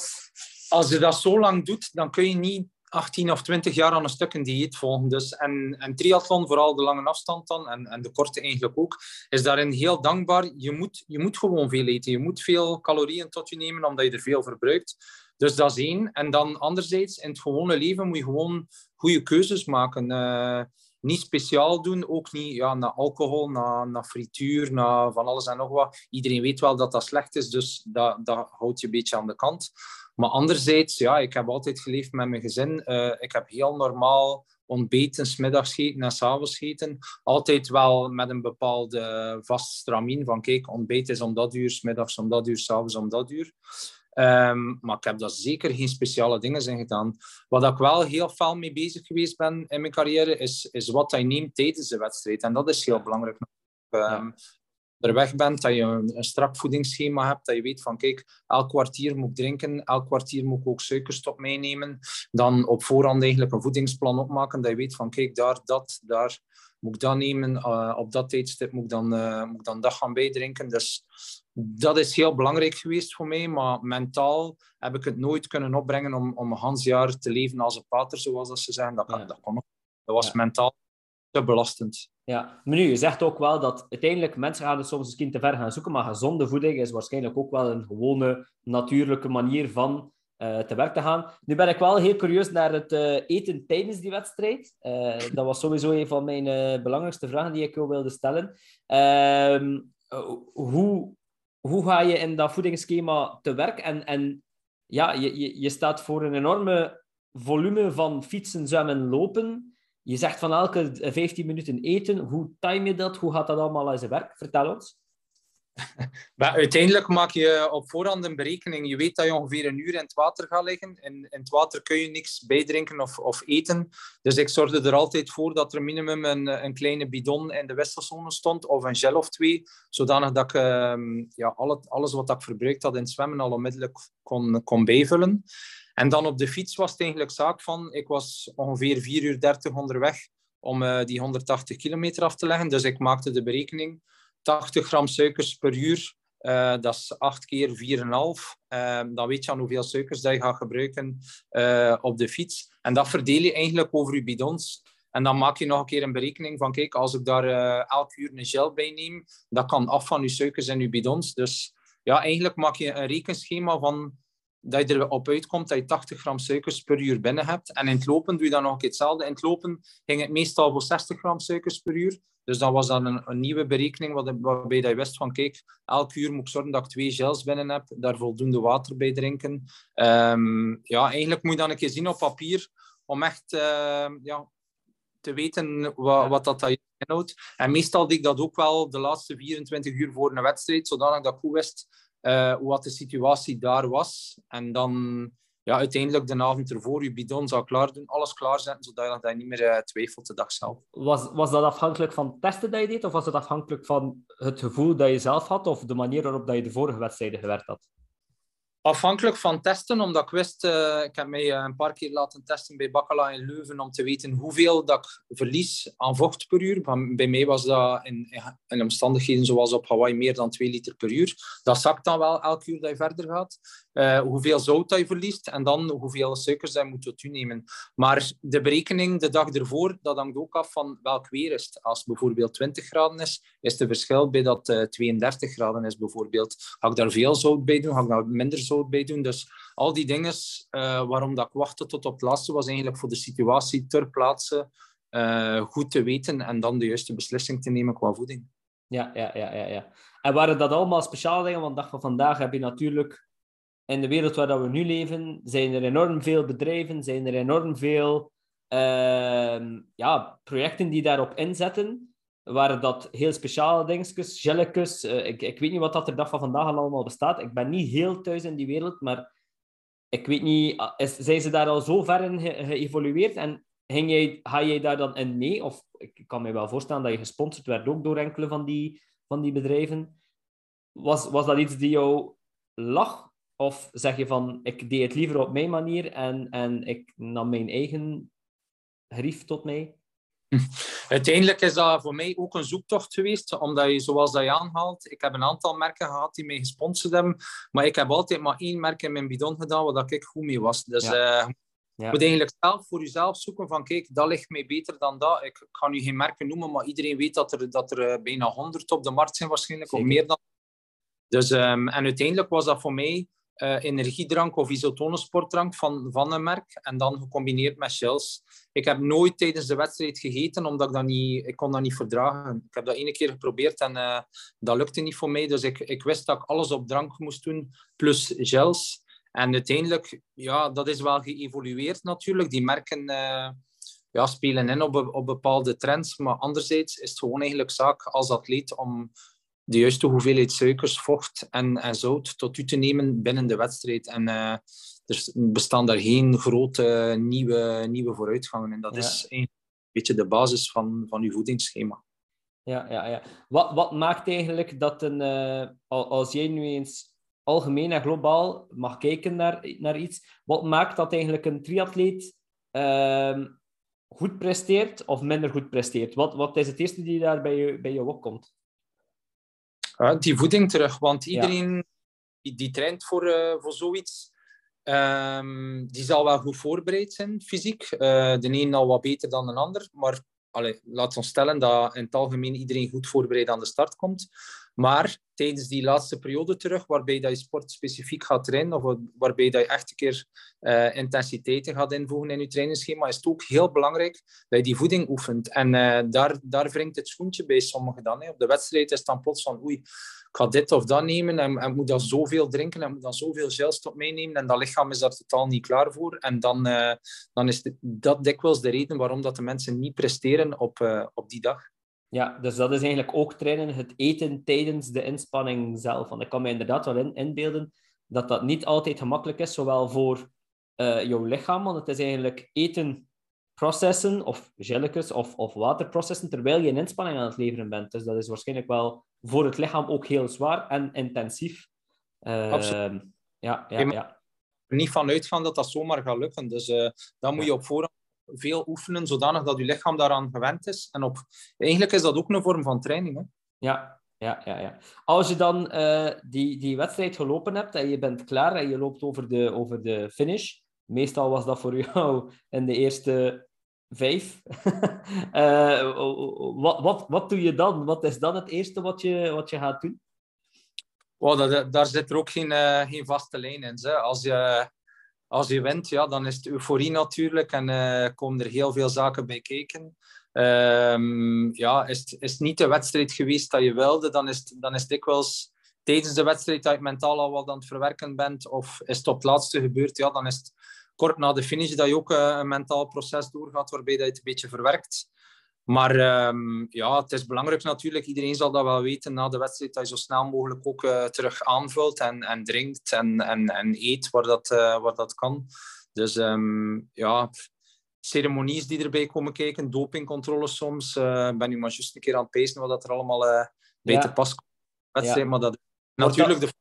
als je dat zo lang doet, dan kun je niet 18 of 20 jaar aan een stuk een dieet volgen. Dus, en, en triathlon, vooral de lange afstand dan, en, en de korte eigenlijk ook, is daarin heel dankbaar. Je moet, je moet gewoon veel eten. Je moet veel calorieën tot je nemen, omdat je er veel verbruikt. Dus dat is één. En dan anderzijds, in het gewone leven moet je gewoon goede keuzes maken. Uh, niet speciaal doen, ook niet ja, naar alcohol, naar, naar frituur, naar van alles en nog wat. Iedereen weet wel dat dat slecht is, dus dat, dat houdt je een beetje aan de kant. Maar anderzijds, ja, ik heb altijd geleefd met mijn gezin. Uh, ik heb heel normaal ontbeten, smiddags gegeten en s'avonds gegeten. Altijd wel met een bepaalde vast stramien van kijk, ontbeten is om dat uur, smiddags om dat uur, s'avonds om dat uur. Um, maar ik heb daar zeker geen speciale dingen in gedaan. Wat ik wel heel veel mee bezig geweest ben in mijn carrière, is, is wat je neemt tijdens de wedstrijd. En dat is heel belangrijk. Um, er weg bent, dat je een, een, strak voedingsschema hebt, dat je weet van kijk, elk kwartier moet ik drinken, elk kwartier moet ik ook suikerstop meenemen. Dan op voorhand eigenlijk een voedingsplan opmaken, dat je weet van kijk, daar, dat, daar moet ik dat nemen, uh, op dat tijdstip moet ik dan, uh, moet ik dan dat gaan bijdrinken. Dus dat is heel belangrijk geweest voor mij, maar mentaal heb ik het nooit kunnen opbrengen om, om een hans jaar te leven als een pater, zoals dat ze zeggen. Dat, ja. dat, kon nog. dat was mentaal te belastend. Ja, maar nu, je zegt ook wel dat uiteindelijk mensen gaan het soms misschien te ver gaan zoeken, maar gezonde voeding is waarschijnlijk ook wel een gewone, natuurlijke manier van uh, te werk te gaan. Nu ben ik wel heel curieus naar het uh, eten tijdens die wedstrijd. Uh, dat was sowieso een van mijn belangrijkste vragen die ik jou wilde stellen. Ehm, hoe, hoe ga je in dat voedingsschema te werk? En, en ja, je, je, je staat voor een enorme volume van fietsen, zwemmen, lopen. Je zegt van elke 15 minuten eten. Hoe time je dat? Hoe gaat dat allemaal in zijn werk? Vertel ons. [LAUGHS] Maar uiteindelijk maak je op voorhand een berekening. Je weet dat je ongeveer een uur in het water gaat liggen. In, in het water kun je niks bijdrinken of, of eten. Dus ik zorgde er altijd voor dat er minimum een, een kleine bidon in de wisselzone stond, of een gel of twee, zodanig dat ik uh, ja, alles, alles wat ik verbruikt had in het zwemmen al onmiddellijk kon, kon bijvullen. En dan op de fiets was het eigenlijk zaak van, ik was ongeveer 4 uur 30 onderweg om uh, die 180 kilometer af te leggen. Dus ik maakte de berekening 80 gram suikers per uur. Uh, dat is 8 keer 4,5. Uh, dan weet je aan hoeveel suikers dat je gaat gebruiken op de fiets. En dat verdeel je eigenlijk over je bidons. En dan maak je nog een keer een berekening van, kijk, als ik daar elk uur een gel bij neem, dat kan af van je suikers en je bidons. Dus ja, eigenlijk maak je een rekenschema van dat je erop uitkomt dat je 80 gram suikers per uur binnen hebt. En in het lopen doe je dan nog een keer hetzelfde. In het lopen ging het meestal voor 60 gram suikers per uur. Dus dat was dan een, een nieuwe berekening waarbij je wist van kijk, elk uur moet ik zorgen dat ik twee gels binnen heb, daar voldoende water bij drinken. Um, ja, eigenlijk moet je dan een keer zien op papier om echt uh, ja, te weten wat, wat dat inhoudt. En meestal deed ik dat ook wel de laatste 24 uur voor een wedstrijd, zodanig dat ik goed wist uh, wat de situatie daar was. En dan ja, uiteindelijk de avond ervoor je bidon zou klaar doen, alles klaarzetten, zodat je niet meer uh, twijfelt de dag zelf. Was, was dat afhankelijk van testen dat je deed, of was het afhankelijk van het gevoel dat je zelf had, of de manier waarop dat je de vorige wedstrijden gewerkt had? Afhankelijk van testen, omdat ik wist, uh, ik heb mij een paar keer laten testen bij Bakkala in Leuven om te weten hoeveel dat ik verlies aan vocht per uur. Bij mij was dat in, in omstandigheden zoals op Hawaii meer dan 2 liter per uur. Dat zakt dan wel elk uur dat je verder gaat. Uh, hoeveel zout dat je verliest en dan hoeveel suikers dat je moet toenemen. Maar de berekening de dag ervoor, dat hangt ook af van welk weer is het. Als het bijvoorbeeld 20 graden is, is het verschil bij dat uh, 32 graden is bijvoorbeeld. Ga ik daar veel zout bij doen? Ga ik daar minder zout bij doen? Dus al die dingen uh, waarom dat ik wachtte tot op het laatste was eigenlijk voor de situatie ter plaatse uh, goed te weten en dan de juiste beslissing te nemen qua voeding. Ja, ja, ja, ja. ja. En waren dat allemaal speciale dingen? Want dag van vandaag heb je natuurlijk in de wereld waar we nu leven, zijn er enorm veel bedrijven, zijn er enorm veel uh, ja, projecten die daarop inzetten. Waren dat heel speciale dingetjes, gelletjes. Uh, ik, ik weet niet wat dat er dag van vandaag allemaal bestaat. Ik ben niet heel thuis in die wereld, maar ik weet niet, ah, zijn ze daar al zo ver in geëvolueerd? En ging jij, ga jij daar dan in mee? Of ik kan me wel voorstellen dat je gesponsord werd ook door enkele van die, van die bedrijven. Was, was dat iets die jou lag? Of zeg je van, ik deed het liever op mijn manier en, en ik nam mijn eigen grief tot mij? Uiteindelijk is dat voor mij ook een zoektocht geweest, omdat je, zoals dat je aanhaalt, ik heb een aantal merken gehad die mij gesponsord hebben, maar ik heb altijd maar één merk in mijn bidon gedaan waar ik goed mee was. Dus ja. Uh, je moet eigenlijk zelf voor jezelf zoeken van, kijk, dat ligt mij beter dan dat. Ik ga nu geen merken noemen, maar iedereen weet dat er, dat er eh, bijna honderd op de markt zijn waarschijnlijk, of meer dan. Dus, um, en uiteindelijk was dat voor mij uh, energiedrank of isotone sportdrank van, van een merk en dan gecombineerd met shells. Ik heb nooit tijdens de wedstrijd gegeten, omdat ik dat niet, ik kon dat niet verdragen. Ik heb dat ene keer geprobeerd en uh, dat lukte niet voor mij. Dus ik, ik wist dat ik alles op drank moest doen, plus gels. En uiteindelijk, ja, dat is wel geëvolueerd natuurlijk. Die merken uh, ja, spelen in op, op bepaalde trends, maar anderzijds is het gewoon eigenlijk zaak als atleet om de juiste hoeveelheid suikers, vocht en, en zout tot u te nemen binnen de wedstrijd. En uh, er bestaan daar geen grote nieuwe, nieuwe vooruitgangen. En dat is een beetje de basis van, van uw voedingsschema. Ja, ja, ja. Wat, wat maakt eigenlijk dat een, uh, als jij nu eens algemeen en globaal mag kijken naar, naar iets, wat maakt dat eigenlijk een triatleet uh, goed presteert of minder goed presteert? Wat, wat is het eerste die daar bij je, bij je opkomt? Die voeding terug. Want iedereen die, die traint voor, uh, voor zoiets, um, die zal wel goed voorbereid zijn, fysiek. Uh, de een al wat beter dan de ander. Maar allee, laat ons stellen dat in het algemeen iedereen goed voorbereid aan de start komt. Maar tijdens die laatste periode terug, waarbij dat je sportspecifiek gaat trainen, of waarbij dat je echt een keer uh, intensiteiten gaat invoegen in je trainingsschema, is het ook heel belangrijk dat je die voeding oefent. En uh, daar, daar wringt het schoentje bij sommigen dan. Hè. Op de wedstrijd is het dan plots van, oei, ik ga dit of dat nemen en, en moet dan zoveel drinken en moet dan zoveel gels tot meenemen en dat lichaam is daar totaal niet klaar voor. En dan, uh, dan is dat dikwijls de reden waarom dat de mensen niet presteren op, op die dag. Ja, dus dat is eigenlijk ook trainen, het eten tijdens de inspanning zelf. Want ik kan me inderdaad wel in, inbeelden dat dat niet altijd gemakkelijk is, zowel voor uh, jouw lichaam, want het is eigenlijk eten processen, of gelletjes, of, of waterprocessen, terwijl je een inspanning aan het leveren bent. Dus dat is waarschijnlijk wel voor het lichaam ook heel zwaar en intensief. Uh, Absoluut. Ja, ja, ja. Niet vanuit gaan dat dat zomaar gaat lukken. Dus uh, dan moet je op voorhand veel oefenen, zodanig dat je lichaam daaraan gewend is. En op, eigenlijk is dat ook een vorm van training. Hè? Ja, ja, ja, ja. Als je dan uh, die, die wedstrijd gelopen hebt en je bent klaar en je loopt over de, over de finish, meestal was dat voor [LAUGHS] jou in de eerste vijf. [LAUGHS] uh, wat, wat, wat doe je dan? Wat is dan het eerste wat je, wat je gaat doen? Wow, dat, daar zit er ook geen, uh, geen vaste lijn in. Hè. Als je als je wint, ja, dan is het euforie natuurlijk en uh, komen er heel veel zaken bij kijken. Um, ja, is het, is niet de wedstrijd geweest dat je wilde, dan is het, dan is het dikwijls tijdens de wedstrijd dat je mentaal al wat aan het verwerken bent, of is het op het laatste gebeurd, ja, dan is het kort na de finish dat je ook uh, een mentaal proces doorgaat waarbij dat je het een beetje verwerkt. Maar um, ja, het is belangrijk natuurlijk. Iedereen zal dat wel weten na de wedstrijd dat je zo snel mogelijk ook uh, terug aanvult en, en drinkt en, en, en eet waar dat, uh, waar dat kan. Dus um, ja, ceremonies die erbij komen kijken, dopingcontroles soms. Uh, ben nu maar juist een keer aan het pezen wat dat er allemaal bij ja. te pas komt. Wedstrijd, ja. Maar dat natuurlijk de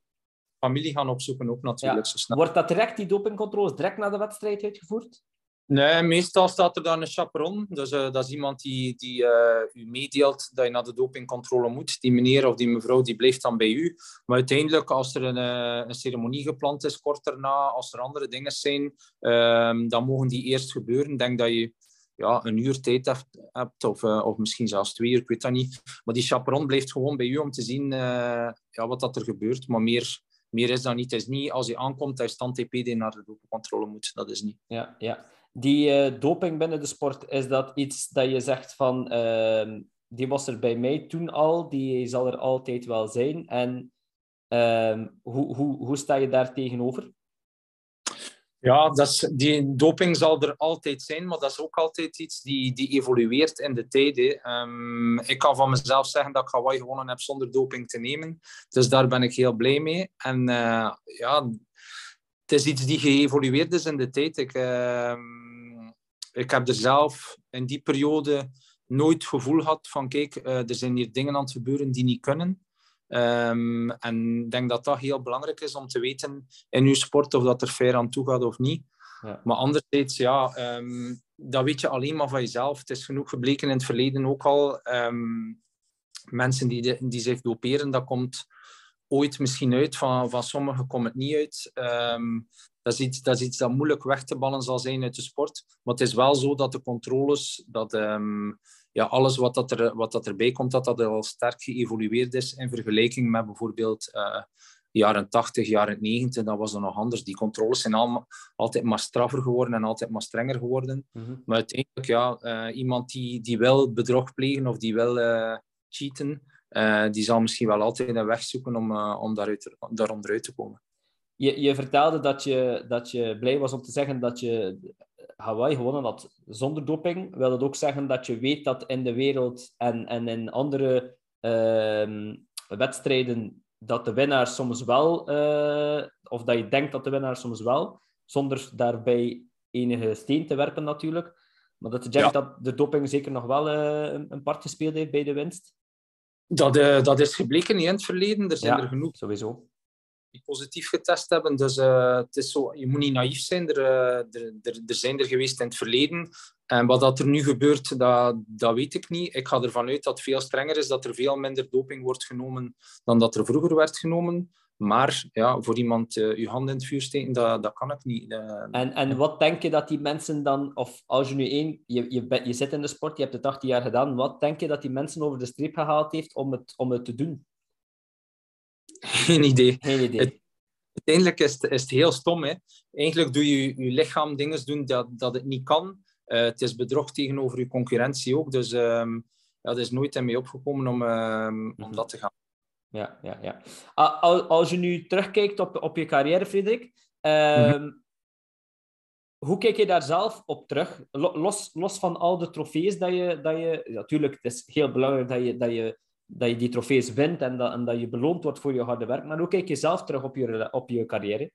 familie gaan opzoeken ook natuurlijk. Ja. Zo snel. Wordt dat direct, die dopingcontroles, direct na de wedstrijd uitgevoerd? Nee, meestal staat er dan een chaperon. Dus eh, dat is iemand die, die eh, u meedeelt dat je naar de dopingcontrole moet. Die meneer of die mevrouw die blijft dan bij u. Maar uiteindelijk, als er een, eh, een ceremonie gepland is, kort daarna, als er andere dingen zijn, ehm, dan mogen die eerst gebeuren. Ik denk dat je ja, een uur tijd hebt, hebt of, of misschien zelfs twee uur, ik weet dat niet. Maar die chaperon blijft gewoon bij u om te zien ja, wat dat er gebeurt. Maar meer, meer is dat niet. Het is niet als je aankomt dat je stand TP die naar de dopingcontrole moet. Dat is niet. Ja, ja. Die eh, doping binnen de sport, is dat iets dat je zegt van... ehm, die was er bij mij toen al, die zal er altijd wel zijn. En ehm, hoe, hoe, hoe sta je daar tegenover? Ja, dat is, die doping zal er altijd zijn, maar dat is ook altijd iets die, die evolueert in de tijd. hè. Ehm, ik kan van mezelf zeggen dat ik Hawaii gewonnen heb zonder doping te nemen. Dus daar ben ik heel blij mee. En eh, ja, het is iets die geëvolueerd is in de tijd. Ik, ik heb er zelf in die periode nooit het gevoel gehad van kijk, eh, er zijn hier dingen aan het gebeuren die niet kunnen. Ehm, en ik denk dat dat heel belangrijk is om te weten in uw sport of dat er fair aan toe gaat of niet. Ja. Maar anderzijds, ja, ehm, dat weet je alleen maar van jezelf. Het is genoeg gebleken in het verleden ook al. ehm, mensen die, de- die zich doperen, dat komt ooit misschien uit. Van, van sommigen komt het niet uit. Dat, is iets, dat is iets dat moeilijk weg te ballen zal zijn uit de sport. Maar het is wel zo dat de controles, dat ehm, ja, alles wat, dat er, wat dat erbij komt, dat dat al sterk geëvolueerd is in vergelijking met bijvoorbeeld eh, jaren 80, jaren 90. Dat was dan nog anders. Die controles zijn allemaal, altijd maar straffer geworden en altijd maar strenger geworden. Mhm. Maar uiteindelijk, ja, eh, iemand die, die wil bedrog plegen of die wil eh, cheaten, die zal misschien wel altijd een weg zoeken om, om daaruit, daar onderuit te komen. Je, je vertelde dat je, dat je blij was om te zeggen dat je Hawaii gewonnen had zonder doping. Wil dat ook zeggen dat je weet dat in de wereld en, en in andere ehm, wedstrijden dat de winnaar soms wel, eh, of dat je denkt dat de winnaar soms wel, zonder daarbij enige steen te werpen natuurlijk. Maar dat je denkt dat de doping zeker nog wel eh, een, een part gespeeld heeft bij de winst. Dat, eh, dat is gebleken in het verleden. Er zijn Ja. er genoeg Sowieso. Die positief getest hebben. Dus eh, het is zo, je moet niet naïef zijn. Er, eh, er, er, er zijn er geweest in het verleden. En wat dat er nu gebeurt, dat, dat weet ik niet. Ik ga ervan uit dat veel strenger is, dat er veel minder doping wordt genomen dan dat er vroeger werd genomen. Maar ja, voor iemand eh je hand in het vuur steken, dat, dat kan ik niet. En, en wat denk je dat die mensen dan, of als je nu één, je, je, je zit in de sport, je hebt het 18 jaar gedaan, wat denk je dat die mensen over de streep gehaald heeft om het, om het te doen? Geen idee. Geen idee. Het- Uiteindelijk is het, is het heel stom. Hè? Eigenlijk doe je je lichaam dingen doen dat, dat het niet kan. Eh, het is bedrog tegenover je concurrentie ook. Dus ehm ja, dat is nooit in mij opgekomen om, ehm, om dat te gaan. Ja, ja, ja. Als je nu terugkijkt op, op je carrière, Frederik, ehm, hoe kijk je daar zelf op terug? Lo- Los, los van al de trofees dat je... Dat je natuurlijk, het is heel belangrijk dat je, dat je, dat je die trofees wint en dat, en dat je beloond wordt voor je harde werk. Maar hoe kijk je zelf terug op je, op je carrière?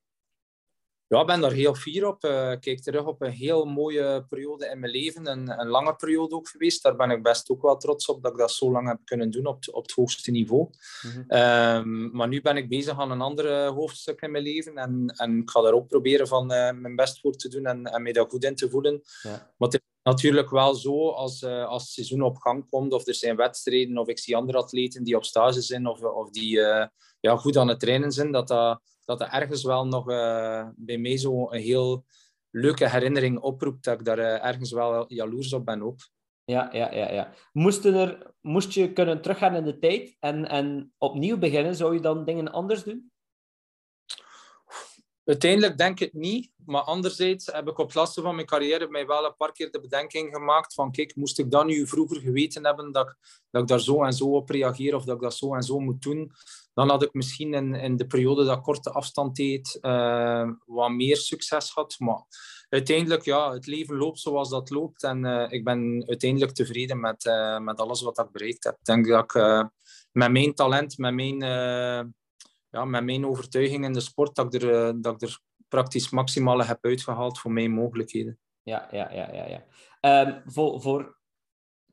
Ja, ik ben daar heel fier op. Eh, Ik kijk terug op een heel mooie periode in mijn leven. Een, een lange periode ook geweest. Daar ben ik best ook wel trots op dat ik dat zo lang heb kunnen doen op, het- op het hoogste niveau. Mhm. Ehm, maar nu ben ik bezig aan een ander hoofdstuk in mijn leven. En, en ik ga daar ook proberen van eh, mijn best voor te doen en, en mij daar goed in te voelen. Ja. Maar het is natuurlijk wel zo, als, eh, als het seizoen op gang komt, of er zijn wedstrijden, of ik zie andere atleten die op stage zijn, of, of die eh, ja, goed aan het trainen zijn, dat dat, dat ergens wel nog eh, bij mij zo een heel leuke herinnering oproept, dat ik daar ergens wel jaloers op ben ook. Ja, ja, ja, ja. Moesten er, moest je kunnen teruggaan in de tijd en, en opnieuw beginnen, zou je dan dingen anders doen? Uiteindelijk denk ik het niet, maar anderzijds heb ik op laatste van mijn carrière mij wel een paar keer de bedenking gemaakt van kijk, moest ik dat nu vroeger geweten hebben, dat ik, dat ik daar zo en zo op reageer of dat ik dat zo en zo moet doen, dan had ik misschien in, in de periode dat korte afstand deed eh, wat meer succes gehad. Maar uiteindelijk, ja, het leven loopt zoals dat loopt en eh, ik ben uiteindelijk tevreden met, eh, met alles wat ik bereikt heb. Ik denk dat ik met mijn talent, met mijn... ja, met mijn overtuiging in de sport, dat ik er, eh, dat ik er praktisch maximale heb uitgehaald voor mijn mogelijkheden. Ja, ja, ja, ja. ja. Ehm, voor, voor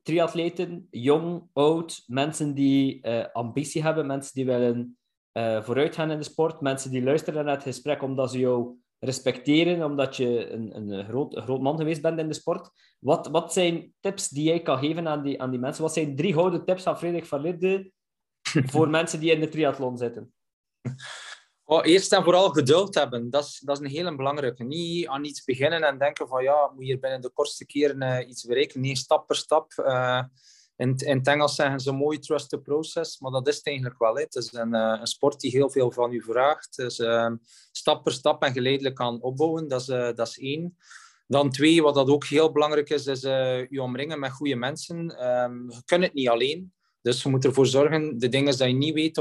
triatleten, jong, oud, mensen die eh, ambitie hebben, mensen die willen uh, vooruit gaan in de sport. Mensen die luisteren naar het gesprek omdat ze jou respecteren, omdat je een, een, groot, een groot man geweest bent in de sport. Wat, wat zijn tips die jij kan geven aan die, aan die mensen? Wat zijn drie gouden tips van Frederik van Lierde [LAUGHS] voor mensen die in de triathlon zitten? Oh, eerst en vooral geduld hebben. Dat is, dat is een hele belangrijke. Niet aan iets beginnen en denken van ja, moet je binnen de kortste keren uh, iets bereiken. Nee, stap per stap. Uh, in, in het Engels zeggen ze mooi trust the process, maar dat is het eigenlijk wel. Het is een, uh, een sport die heel veel van u vraagt. Dus stap per stap en geleidelijk kan opbouwen, dat is, dat is één. Dan twee, wat dat ook heel belangrijk is, is je omringen met goede mensen. Um, je kunt het niet alleen. Dus je moet ervoor zorgen, de dingen die je niet weet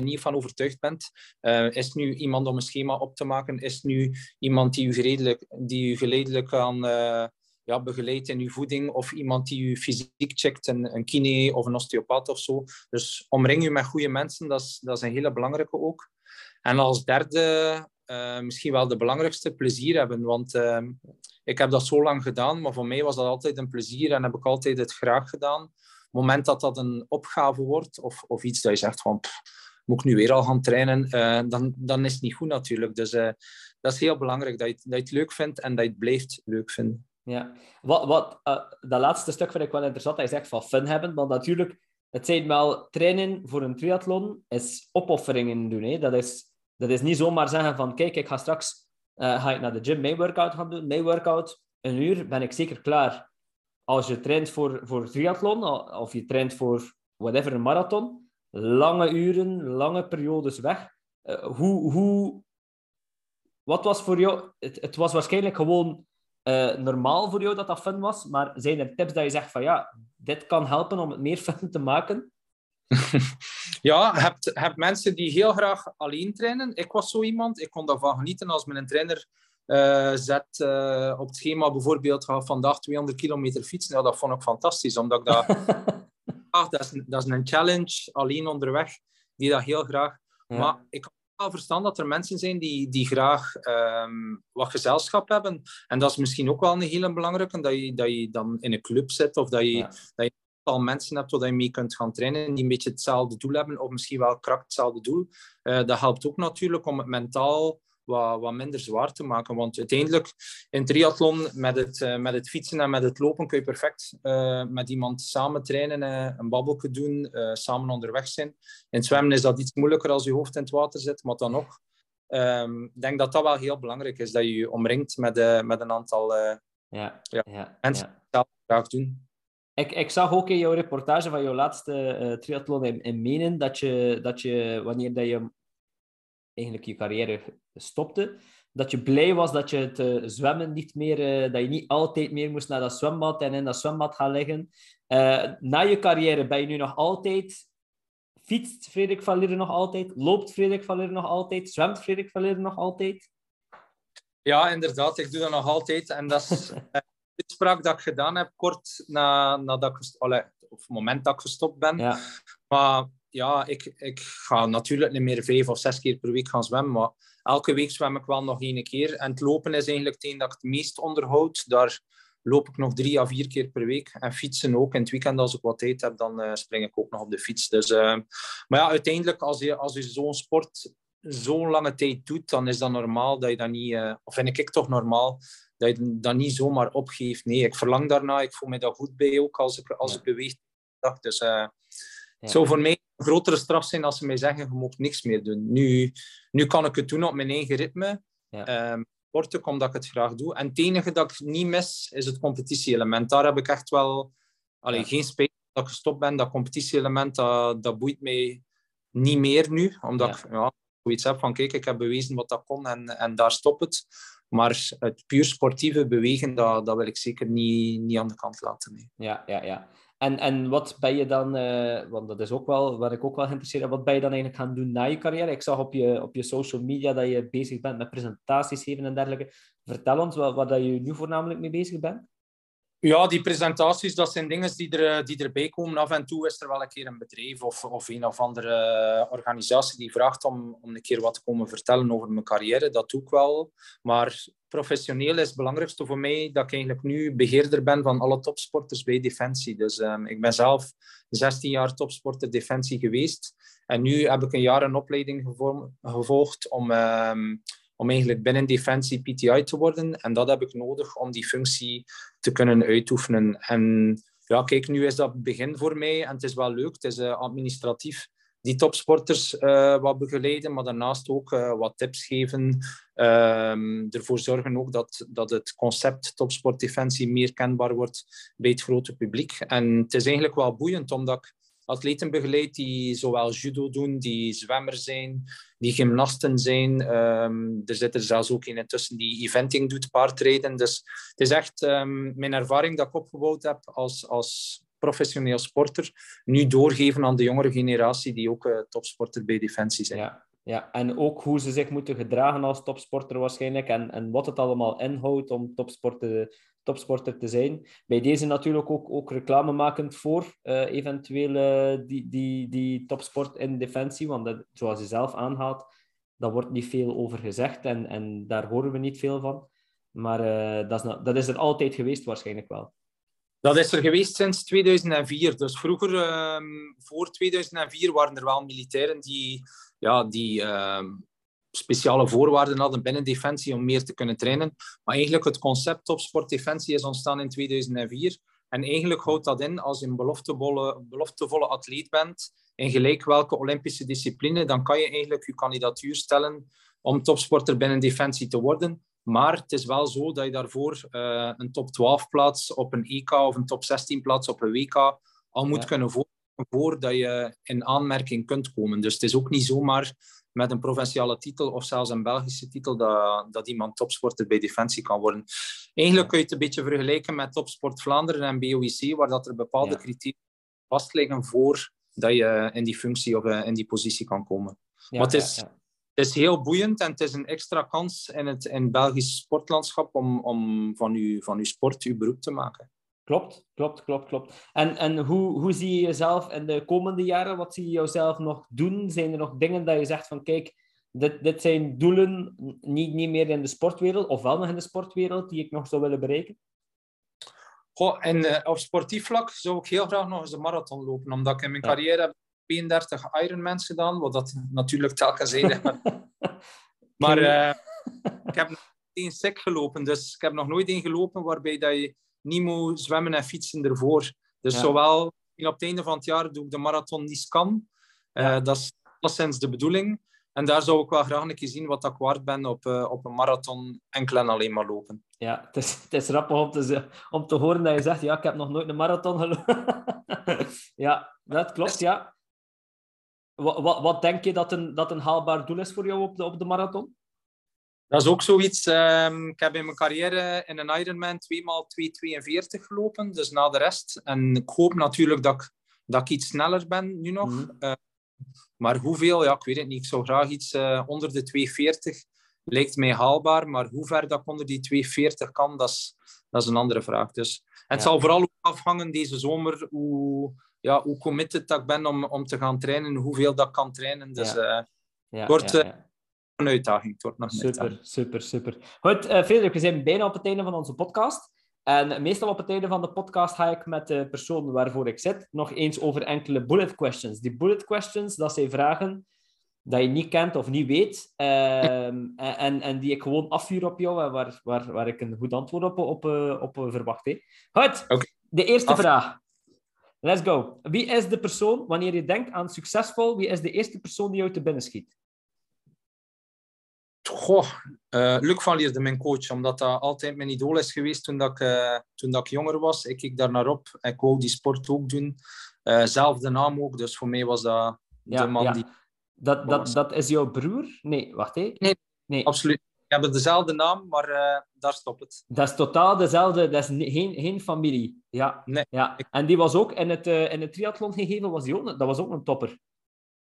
niet van overtuigd bent. Uh, is nu iemand om een schema op te maken? Is nu iemand die u geleidelijk, die u geleidelijk kan uh, ja, begeleidt in uw voeding? Of iemand die u fysiek checkt, een, een kine of een osteopaat of zo? Dus omring u met goede mensen, dat is, dat is een hele belangrijke ook. En als derde, uh, misschien wel de belangrijkste, plezier hebben. Want ehm, ik heb dat zo lang gedaan, maar voor mij was dat altijd een plezier en heb ik altijd het graag gedaan. Moment dat dat een opgave wordt, of, of iets dat je zegt van moet nu weer al gaan trainen, uh, dan, dan is het niet goed natuurlijk. Dus uh, dat is heel belangrijk, dat je, dat het leuk vindt en dat je het blijft leuk vinden. Ja, wat, wat, uh, dat laatste stuk vind ik wel interessant, dat je zegt van fun hebben, want natuurlijk, het zijn wel trainen voor een triathlon, is opofferingen doen. Hè? Dat, is, dat is niet zomaar zeggen van, kijk, ik ga straks ga ik naar de gym mijn workout gaan doen, mijn workout, een uur, ben ik zeker klaar. Als je traint voor, voor triathlon, of je traint voor whatever, een marathon, lange uren, lange periodes weg. Uh, hoe, hoe, wat was voor jou... Het, het was waarschijnlijk gewoon uh, normaal voor jou dat dat fun was, maar zijn er tips dat je zegt van ja, dit kan helpen om het meer [LAUGHS] fun te maken? [LAUGHS] ja, je hebt, hebt mensen die heel graag alleen trainen. Ik was zo iemand, ik kon daarvan genieten als mijn trainer uh, zet uh, op het schema bijvoorbeeld ga vandaag 200 kilometer fietsen. Ja, dat vond ik fantastisch, omdat ik dat [LAUGHS] dat is, een, dat is een challenge, alleen onderweg, die dat heel graag... Maar ik kan wel verstaan dat er mensen zijn die, die graag um, wat gezelschap hebben. En dat is misschien ook wel een hele belangrijke, dat je, dat je dan in een club zit of dat je, ja. dat je al mensen hebt waar je mee kunt gaan trainen die een beetje hetzelfde doel hebben, of misschien wel krak hetzelfde doel. Uh, dat helpt ook natuurlijk om het mentaal wat, wat minder zwaar te maken. Want uiteindelijk in triathlon met het, uh, met het fietsen en met het lopen kun je perfect uh, met iemand samen trainen, uh, een babbelje doen, samen onderweg zijn. In zwemmen is dat iets moeilijker als je hoofd in het water zit, maar dan nog. Ehm, ik denk dat dat wel heel belangrijk is, dat je je omringt met, met een aantal ja, ja, ja, mensen die dat graag doen. Ik, ik zag ook in jouw reportage van jouw laatste triathlon in, in Menen dat je, dat je, wanneer dat je eigenlijk je carrière stopte, dat je blij was dat je het uh, zwemmen niet meer, uh, dat je niet altijd meer moest naar dat zwembad en in dat zwembad gaan liggen. Uh, na je carrière ben je nu nog altijd, fietst Frederik van Lieren nog altijd, loopt Frederik van Lieren nog altijd, zwemt Frederik van Lieren nog altijd? Ja, inderdaad, ik doe dat nog altijd. En dat is [LAUGHS] de uitspraak dat ik gedaan heb kort na, nadat ik, allee, of het moment dat ik gestopt ben. Ja. Maar ja, ik, ik ga natuurlijk niet meer vijf of zes keer per week gaan zwemmen, maar elke week zwem ik wel nog één keer. En het lopen is eigenlijk het een dat ik het meest onderhoud. Daar loop ik nog drie à vier keer per week. En fietsen ook. In het weekend, als ik wat tijd heb, dan uh, spring ik ook nog op de fiets. Dus, uh, maar ja, uiteindelijk, als je, als je zo'n sport zo'n lange tijd doet, dan is dat normaal dat je dat niet... Uh, of vind ik toch normaal dat je dat niet zomaar opgeeft. Nee, ik verlang daarna. Ik voel me daar goed bij ook als ik, als ik beweeg. Dus het zou voor mij een grotere straf zijn als ze mij zeggen, je mag niks meer doen. Nu, nu kan ik het doen op mijn eigen ritme. Ja. Um, sporten, omdat ik het graag doe. En het enige dat ik niet mis, is het competitie-element. Daar heb ik echt wel allee, geen spijt dat ik gestopt ben. Dat competitie-element, dat, dat boeit mij niet meer nu. Omdat ik ja, zoiets heb van, kijk, ik heb bewezen wat dat kon en, en daar stopt het. Maar het puur sportieve bewegen, dat, dat wil ik zeker niet, niet aan de kant laten. Nee. Ja, ja, ja. En, en wat ben je dan, uh, want dat is ook wel wat ik ook wel geïnteresseerd wat ben je dan eigenlijk gaan doen na je carrière? Ik zag op je, op je social media dat je bezig bent met presentaties geven en dergelijke. Vertel ons wat, wat dat je nu voornamelijk mee bezig bent. Ja, die presentaties, dat zijn dingen die, er, die erbij komen. Af en toe is er wel een keer een bedrijf of, of een of andere organisatie die vraagt om, om een keer wat te komen vertellen over mijn carrière. Dat doe ik wel. Maar professioneel is het belangrijkste voor mij dat ik eigenlijk nu beheerder ben van alle topsporters bij Defensie. Dus um, ik ben zelf 16 jaar topsporter Defensie geweest. En nu heb ik een jaar een opleiding gevolgd om... Um, om eigenlijk binnen Defensie PTI te worden. En dat heb ik nodig om die functie te kunnen uitoefenen. En ja, kijk, nu is dat begin voor mij en het is wel leuk. Het is uh, administratief die topsporters uh, wat begeleiden, maar daarnaast ook uh, wat tips geven. Uh, ervoor zorgen ook dat, dat het concept topsportdefensie meer kenbaar wordt bij het grote publiek. En het is eigenlijk wel boeiend, omdat ik atleten begeleid die zowel judo doen, die zwemmer zijn, die gymnasten zijn. Um, er zit er zelfs ook in tussen die eventing doet, paardrijden. Dus het is echt um, mijn ervaring dat ik opgebouwd heb als, als professioneel sporter, nu doorgeven aan de jongere generatie die ook uh, topsporter bij Defensie zijn. Ja. Ja, en ook hoe ze zich moeten gedragen als topsporter waarschijnlijk en, en wat het allemaal inhoudt om topsporter, topsporter te zijn. Bij deze natuurlijk ook, ook reclame makend voor uh, eventueel uh, die, die, die topsport in defensie, want dat, zoals je zelf aanhaalt, daar wordt niet veel over gezegd en, en daar horen we niet veel van. Maar uh, dat, is, dat is er altijd geweest waarschijnlijk wel. Dat is er geweest sinds 2004. Dus vroeger, ehm, voor 2004, waren er wel militairen die, ja, die ehm, speciale voorwaarden hadden binnen Defensie om meer te kunnen trainen. Maar eigenlijk het concept topsport Defensie is ontstaan in 2004. En eigenlijk houdt dat in, als je een beloftevolle, beloftevolle atleet bent, in gelijk welke Olympische discipline, dan kan je eigenlijk je kandidatuur stellen om topsporter binnen Defensie te worden. Maar het is wel zo dat je daarvoor uh, een top 12 plaats op een EK of een top 16 plaats op een WK al moet kunnen voor voordat je in aanmerking kunt komen. Dus het is ook niet zomaar met een provinciale titel of zelfs een Belgische titel dat, dat iemand topsporter bij Defensie kan worden. Eigenlijk kun je het een beetje vergelijken met Topsport Vlaanderen en BOIC, waar dat er bepaalde ja. criteria vast liggen voor dat je in die functie of eh, in die positie kan komen. Ja, maar het is, ja, het is heel boeiend en het is een extra kans in het, in het Belgisch sportlandschap om, om van, uw, van uw sport uw beroep te maken. Klopt, klopt, klopt, klopt. En, en hoe, hoe zie je jezelf in de komende jaren? Wat zie je jezelf nog doen? Zijn er nog dingen dat je zegt van kijk, dit, dit zijn doelen niet, niet meer in de sportwereld, of wel nog in de sportwereld, die ik nog zou willen bereiken? Goh, en uh, op sportief vlak zou ik heel graag nog eens een marathon lopen, omdat ik in mijn ja. carrière heb 32 Ironmans gedaan, wat dat natuurlijk telkens zijn. [LAUGHS] maar uh, ik heb nog één sec gelopen, dus ik heb nog nooit één gelopen waarbij dat je niet moet zwemmen en fietsen ervoor. Dus ja. zowel op het einde van het jaar doe ik de marathon niet kan. Ja. Uh, dat is alleszins de bedoeling. En daar zou ik wel graag een keer zien wat ik waard ben op, uh, op een marathon enkel en alleen maar lopen. Ja, het is, het is grappig om te, om te horen dat je zegt, ja, ik heb nog nooit een marathon gelopen. [LAUGHS] ja, dat klopt, ja. Wat, wat, wat, denk je dat een, dat een haalbaar doel is voor jou op de, op de marathon? Dat is ook zoiets. Um, ik heb in mijn carrière in een Ironman 2x2,42 gelopen, dus na de rest. En ik hoop natuurlijk dat ik, dat ik iets sneller ben nu nog. Mm. Uh, maar hoeveel, ja, ik weet het niet. Ik zou graag iets uh, onder de 240 lijkt mij haalbaar. Maar hoe ver dat ik onder die 240 kan, dat is, dat is een andere vraag. Dus, en het ja. zal vooral ook afhangen deze zomer hoe, ja, hoe committed dat ik ben om, om te gaan trainen, hoeveel dat ik kan trainen. Dus ja. Uh, ja, wordt, een uitdaging. Het wordt nog super, super, super. Goed, uh, Frederik, we zijn bijna op het einde van onze podcast. En meestal op het einde van de podcast ga ik met de persoon waarvoor ik zit nog eens over enkele bullet questions. Die bullet questions, dat zijn vragen dat je niet kent of niet weet. [LAUGHS] Um, en, en die ik gewoon afvuur op jou en waar, waar, waar ik een goed antwoord op, op, op, op verwacht. Hè. Goed, okay. de eerste Af. vraag. Let's go. Wie is de persoon, wanneer je denkt aan succesvol, wie is de eerste persoon die jou te binnen schiet? Goh, uh, Luc van Lierde, mijn coach, omdat dat altijd mijn idool is geweest toen, dat ik, uh, toen dat ik jonger was. Ik keek daar naar op. Ik wou die sport ook doen. Uh, zelfde naam ook, dus voor mij was dat ja, de man ja. die... Dat, dat, dat is jouw broer? Nee, wacht even. Nee, nee, absoluut. We hebben dezelfde naam, maar daar stopt het. Dat is totaal dezelfde, dat is geen, geen familie. Ja. Nee. ja. En die was ook in het, in het triathlon gegeven, was die ook, dat was ook een topper.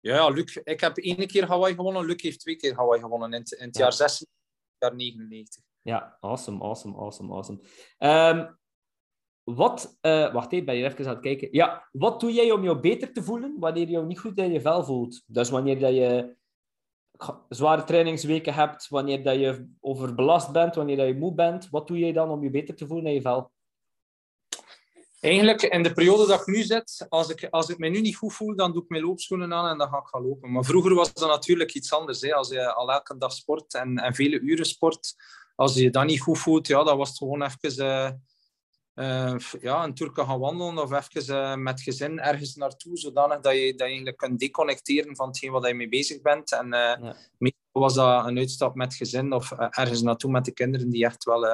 Ja, Luc, ik heb één keer Hawaii gewonnen. Luc heeft twee keer Hawaii gewonnen in het, in het ja. jaar 96, jaar 99. Ja, awesome, awesome, awesome, awesome. Um, wat, uh, wacht even, ben je even aan het kijken. Ja, wat doe jij om jou beter te voelen wanneer je jou niet goed in je vel voelt? Dus wanneer dat je zware trainingsweken hebt, wanneer dat je overbelast bent, wanneer dat je moe bent, wat doe jij dan om je beter te voelen in je vel? Eigenlijk in de periode dat ik nu zit, als ik, als ik me nu niet goed voel, dan doe ik mijn loopschoenen aan en dan ga ik gaan lopen. Maar vroeger was dat natuurlijk iets anders. Hè. Als je al elke dag sport en, en vele uren sport, als je je dan niet goed voelt, ja, dan was het gewoon even uh, uh, ja, een tour gaan wandelen of even uh, met gezin ergens naartoe, zodanig dat je, dat je eigenlijk kunt deconnecteren van hetgeen waar je mee bezig bent. En ja. meestal was dat een uitstap met gezin of ergens naartoe met de kinderen die echt wel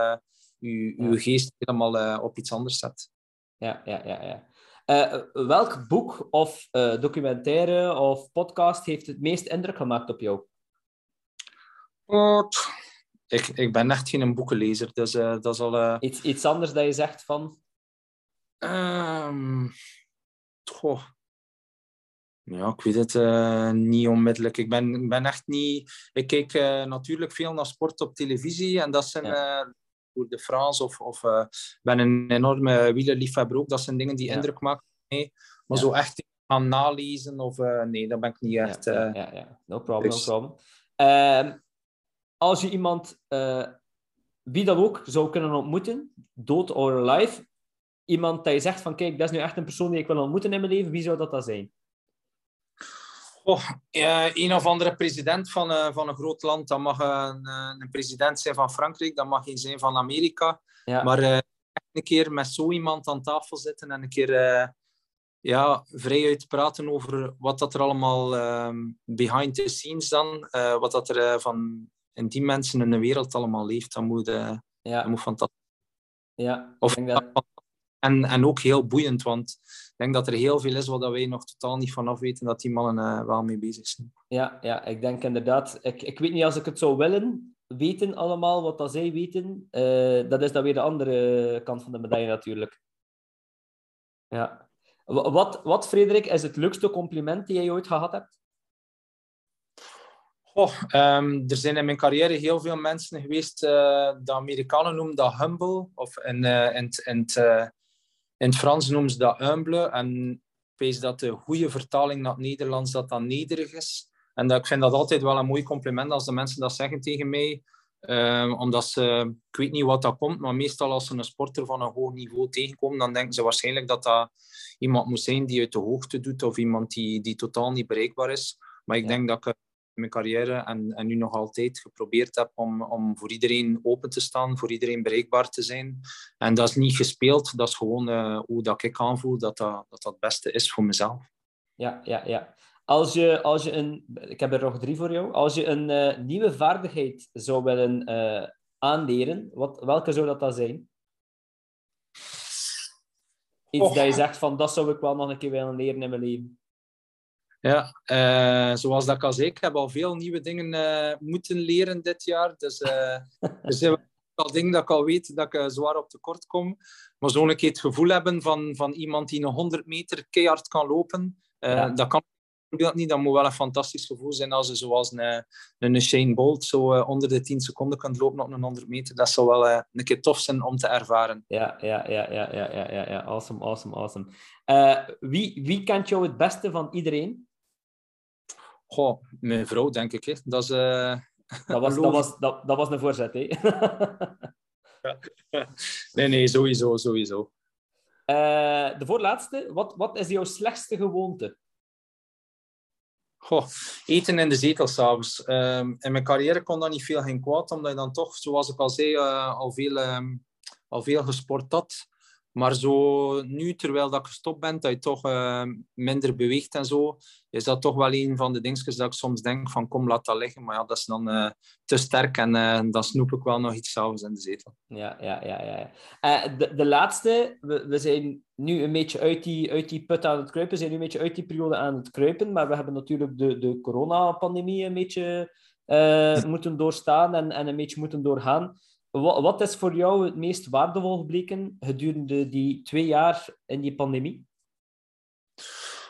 je, je geest helemaal op iets anders zet ja, ja, ja. ja. Uh, welk boek of uh, documentaire of podcast heeft het meest indruk gemaakt op jou? Oh, ik, ik ben echt geen boekenlezer, dus uh, dat is al... Iets, iets anders dat je zegt van... Um, goh. Ja, ik weet het uh, niet onmiddellijk. Ik ben, ben echt niet... Ik kijk uh, natuurlijk veel naar sport op televisie en dat zijn ja. uh, Tour de France of, of uh, ben een enorme wielerliefhebber ook. Dat zijn dingen die ja. indruk maken. Nee. Maar ja. zo echt gaan nalezen of uh, nee, dat ben ik niet echt. Ja, ja, ja. No problem, dus... no problem. Uh, als je iemand, wie dan ook, zou kunnen ontmoeten, dood or alive, iemand dat je zegt van kijk, dat is nu echt een persoon die ik wil ontmoeten in mijn leven, wie zou dat dan zijn? Oh, een of andere president van, uh, van een groot land, dat mag een, een, president zijn van Frankrijk, dat mag geen zijn van Amerika. Ja. Maar uh, een keer met zo iemand aan tafel zitten en een keer uh, ja, vrijuit praten over wat dat er allemaal um, behind the scenes dan, wat dat er van in die mensen in de wereld allemaal leeft, dat moet, ja. dat moet fantastisch Ja, of, dat... en, en ook heel boeiend, want denk dat er heel veel is wat wij nog totaal niet vanaf weten, dat die mannen uh, wel mee bezig zijn. Ja, ja ik denk inderdaad. Ik, ik weet niet als ik het zou willen weten allemaal, wat dat zij weten. Uh, dat is dan weer de andere kant van de medaille natuurlijk. Ja. Wat, wat, Frederik, is het leukste compliment die jij ooit gehad hebt? Oh, um, er zijn in mijn carrière heel veel mensen geweest, uh, de Amerikanen noemen dat humble, of in, uh, in, in, in in het Frans noemen ze dat humble. En ik weet dat de goede vertaling naar het Nederlands dat dan nederig is. En dat, ik vind dat altijd wel een mooi compliment als de mensen dat zeggen tegen mij. Um, omdat ze, ik weet niet wat dat komt, maar meestal als ze een sporter van een hoog niveau tegenkomen, dan denken ze waarschijnlijk dat dat iemand moet zijn die uit de hoogte doet of iemand die, die totaal niet bereikbaar is. Maar ik ja. denk dat ik mijn carrière en, en nu nog altijd geprobeerd heb om, om voor iedereen open te staan, voor iedereen bereikbaar te zijn. En dat is niet gespeeld, dat is gewoon uh, hoe dat ik aanvoel dat dat, dat dat het beste is voor mezelf. Ja, ja, ja. Als je, als je een, ik heb er nog drie voor jou. Als je een uh, nieuwe vaardigheid zou willen uh, aanleren, wat, welke zou dat dan zijn? Iets oh. dat je zegt van, dat zou ik wel nog een keer willen leren in mijn leven. Ja, uh, zoals dat ik al zei, ik heb al veel nieuwe dingen uh, moeten leren dit jaar. Dus uh, [LAUGHS] er zijn al dingen dat ik al weet dat ik zwaar op tekort kom. Maar zo'n keer het gevoel hebben van, van iemand die een 100 meter keihard kan lopen, ja. dat kan dat niet. Dat moet wel een fantastisch gevoel zijn als je zoals een, een Shane Bolt zo onder de 10 seconden kunt lopen op een 100 meter. Dat zou wel een keer tof zijn om te ervaren. Ja, ja, ja, ja, ja, ja, ja, ja. awesome, awesome, awesome. Uh, wie, wie kent jou het beste van iedereen? Goh, mijn vrouw, denk ik. Hè. Dat, is, uh... dat, [LAUGHS] was, dat, was, dat, dat was een voorzet, hè? [LAUGHS] nee, nee, sowieso, sowieso. Uh, de voorlaatste. Wat, wat is jouw slechtste gewoonte? Goh, eten in de zetel s'avonds. Um, in mijn carrière kon dat niet veel geen kwaad, omdat je dan toch, zoals ik al zei, uh, al, veel, um, al veel gesport had. Maar zo nu, terwijl dat ik gestopt ben, dat je toch uh, minder beweegt en zo, is dat toch wel een van de dingetjes dat ik soms denk van kom, laat dat liggen. Maar ja, dat is dan uh, te sterk en uh, dan snoep ik wel nog iets s'avonds in de zetel. Ja, ja, ja. ja. de, de laatste, we, we zijn nu een beetje uit die, uit die put aan het kruipen, we zijn nu een beetje uit die periode aan het kruipen, maar we hebben natuurlijk de, de coronapandemie een beetje moeten doorstaan en, en een beetje moeten doorgaan. Wat is voor jou het meest waardevol gebleken gedurende die twee jaar in die pandemie?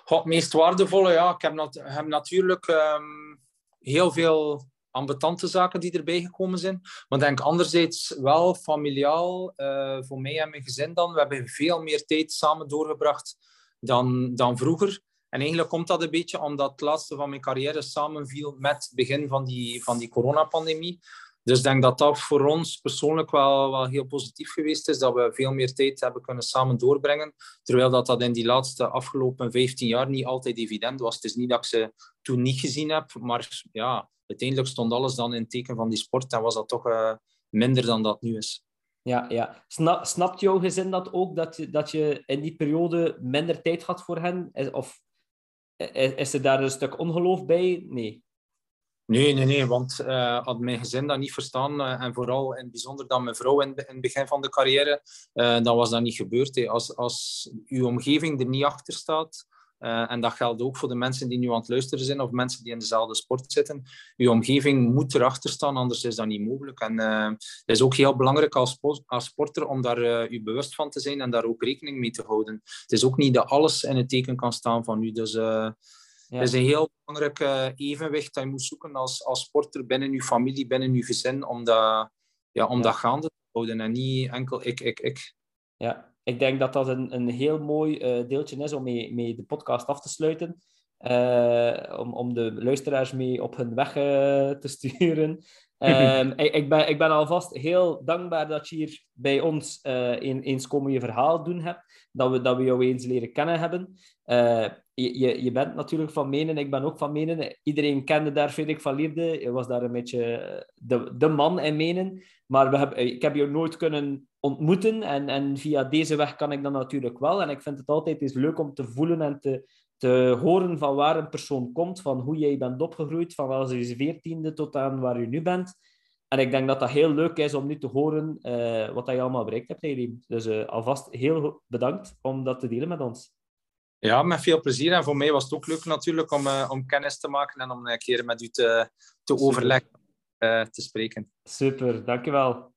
het meest waardevolle, ja, ik heb, heb natuurlijk um, heel veel ambetante zaken die erbij gekomen zijn. Maar denk anderzijds wel familiaal, uh, voor mij en mijn gezin dan. We hebben veel meer tijd samen doorgebracht dan, dan vroeger. En eigenlijk komt dat een beetje omdat het laatste van mijn carrière samenviel met het begin van die, van die coronapandemie. Dus ik denk dat dat voor ons persoonlijk wel, wel heel positief geweest is, dat we veel meer tijd hebben kunnen samen doorbrengen. Terwijl dat, dat in die laatste afgelopen 15 jaar niet altijd evident was. Het is niet dat ik ze toen niet gezien heb, maar ja, uiteindelijk stond alles dan in het teken van die sport en was dat toch uh, minder dan dat nu is. Ja, ja. Snap, snapt jouw gezin dat ook, dat je, dat je in die periode minder tijd had voor hen? Of is er daar een stuk ongeloof bij? Nee. Nee, nee, nee, want uh, had mijn gezin dat niet verstaan, uh, en vooral in het bijzonder dan mijn vrouw in, in het begin van de carrière, uh, dan was dat niet gebeurd. Als, als uw omgeving er niet achter staat, en dat geldt ook voor de mensen die nu aan het luisteren zijn of mensen die in dezelfde sport zitten, uw omgeving moet erachter staan, anders is dat niet mogelijk. En het is ook heel belangrijk als, als sporter om daar u bewust van te zijn en daar ook rekening mee te houden. Het is ook niet dat alles in het teken kan staan van u, dus... Ja. Het is een heel belangrijk uh, evenwicht dat je moet zoeken als, als sporter binnen je familie, binnen je gezin, om dat, ja, om dat gaande te houden en niet enkel ik, ik, ik. Ja, ik denk dat dat een, een heel mooi uh, deeltje is om mee, mee de podcast af te sluiten. Uh, om, om de luisteraars mee op hun weg te [LAUGHS] sturen. Um, [LAUGHS] ik, ik, ben, ik ben alvast heel dankbaar dat je hier bij ons uh, eens komen je verhaal doen hebt. Dat we, dat we jou eens leren kennen hebben. Uh, je, je bent natuurlijk van Menen, ik ben ook van Menen. Iedereen kende daar Frederik van Lierde. Je was daar een beetje de, de man in Menen. Maar we hebben, ik heb je nooit kunnen ontmoeten. En, en via deze weg kan ik dat natuurlijk wel. En ik vind het altijd eens leuk om te voelen en te, te horen van waar een persoon komt, van hoe jij bent opgegroeid, van als je veertiende tot aan waar je nu bent. En ik denk dat dat heel leuk is om nu te horen uh, wat je allemaal bereikt hebt, Eileen. Dus alvast heel bedankt om dat te delen met ons. Ja, met veel plezier. En voor mij was het ook leuk natuurlijk om, uh, om kennis te maken en om een keer met u te, te overleggen, te spreken. Super, dankjewel.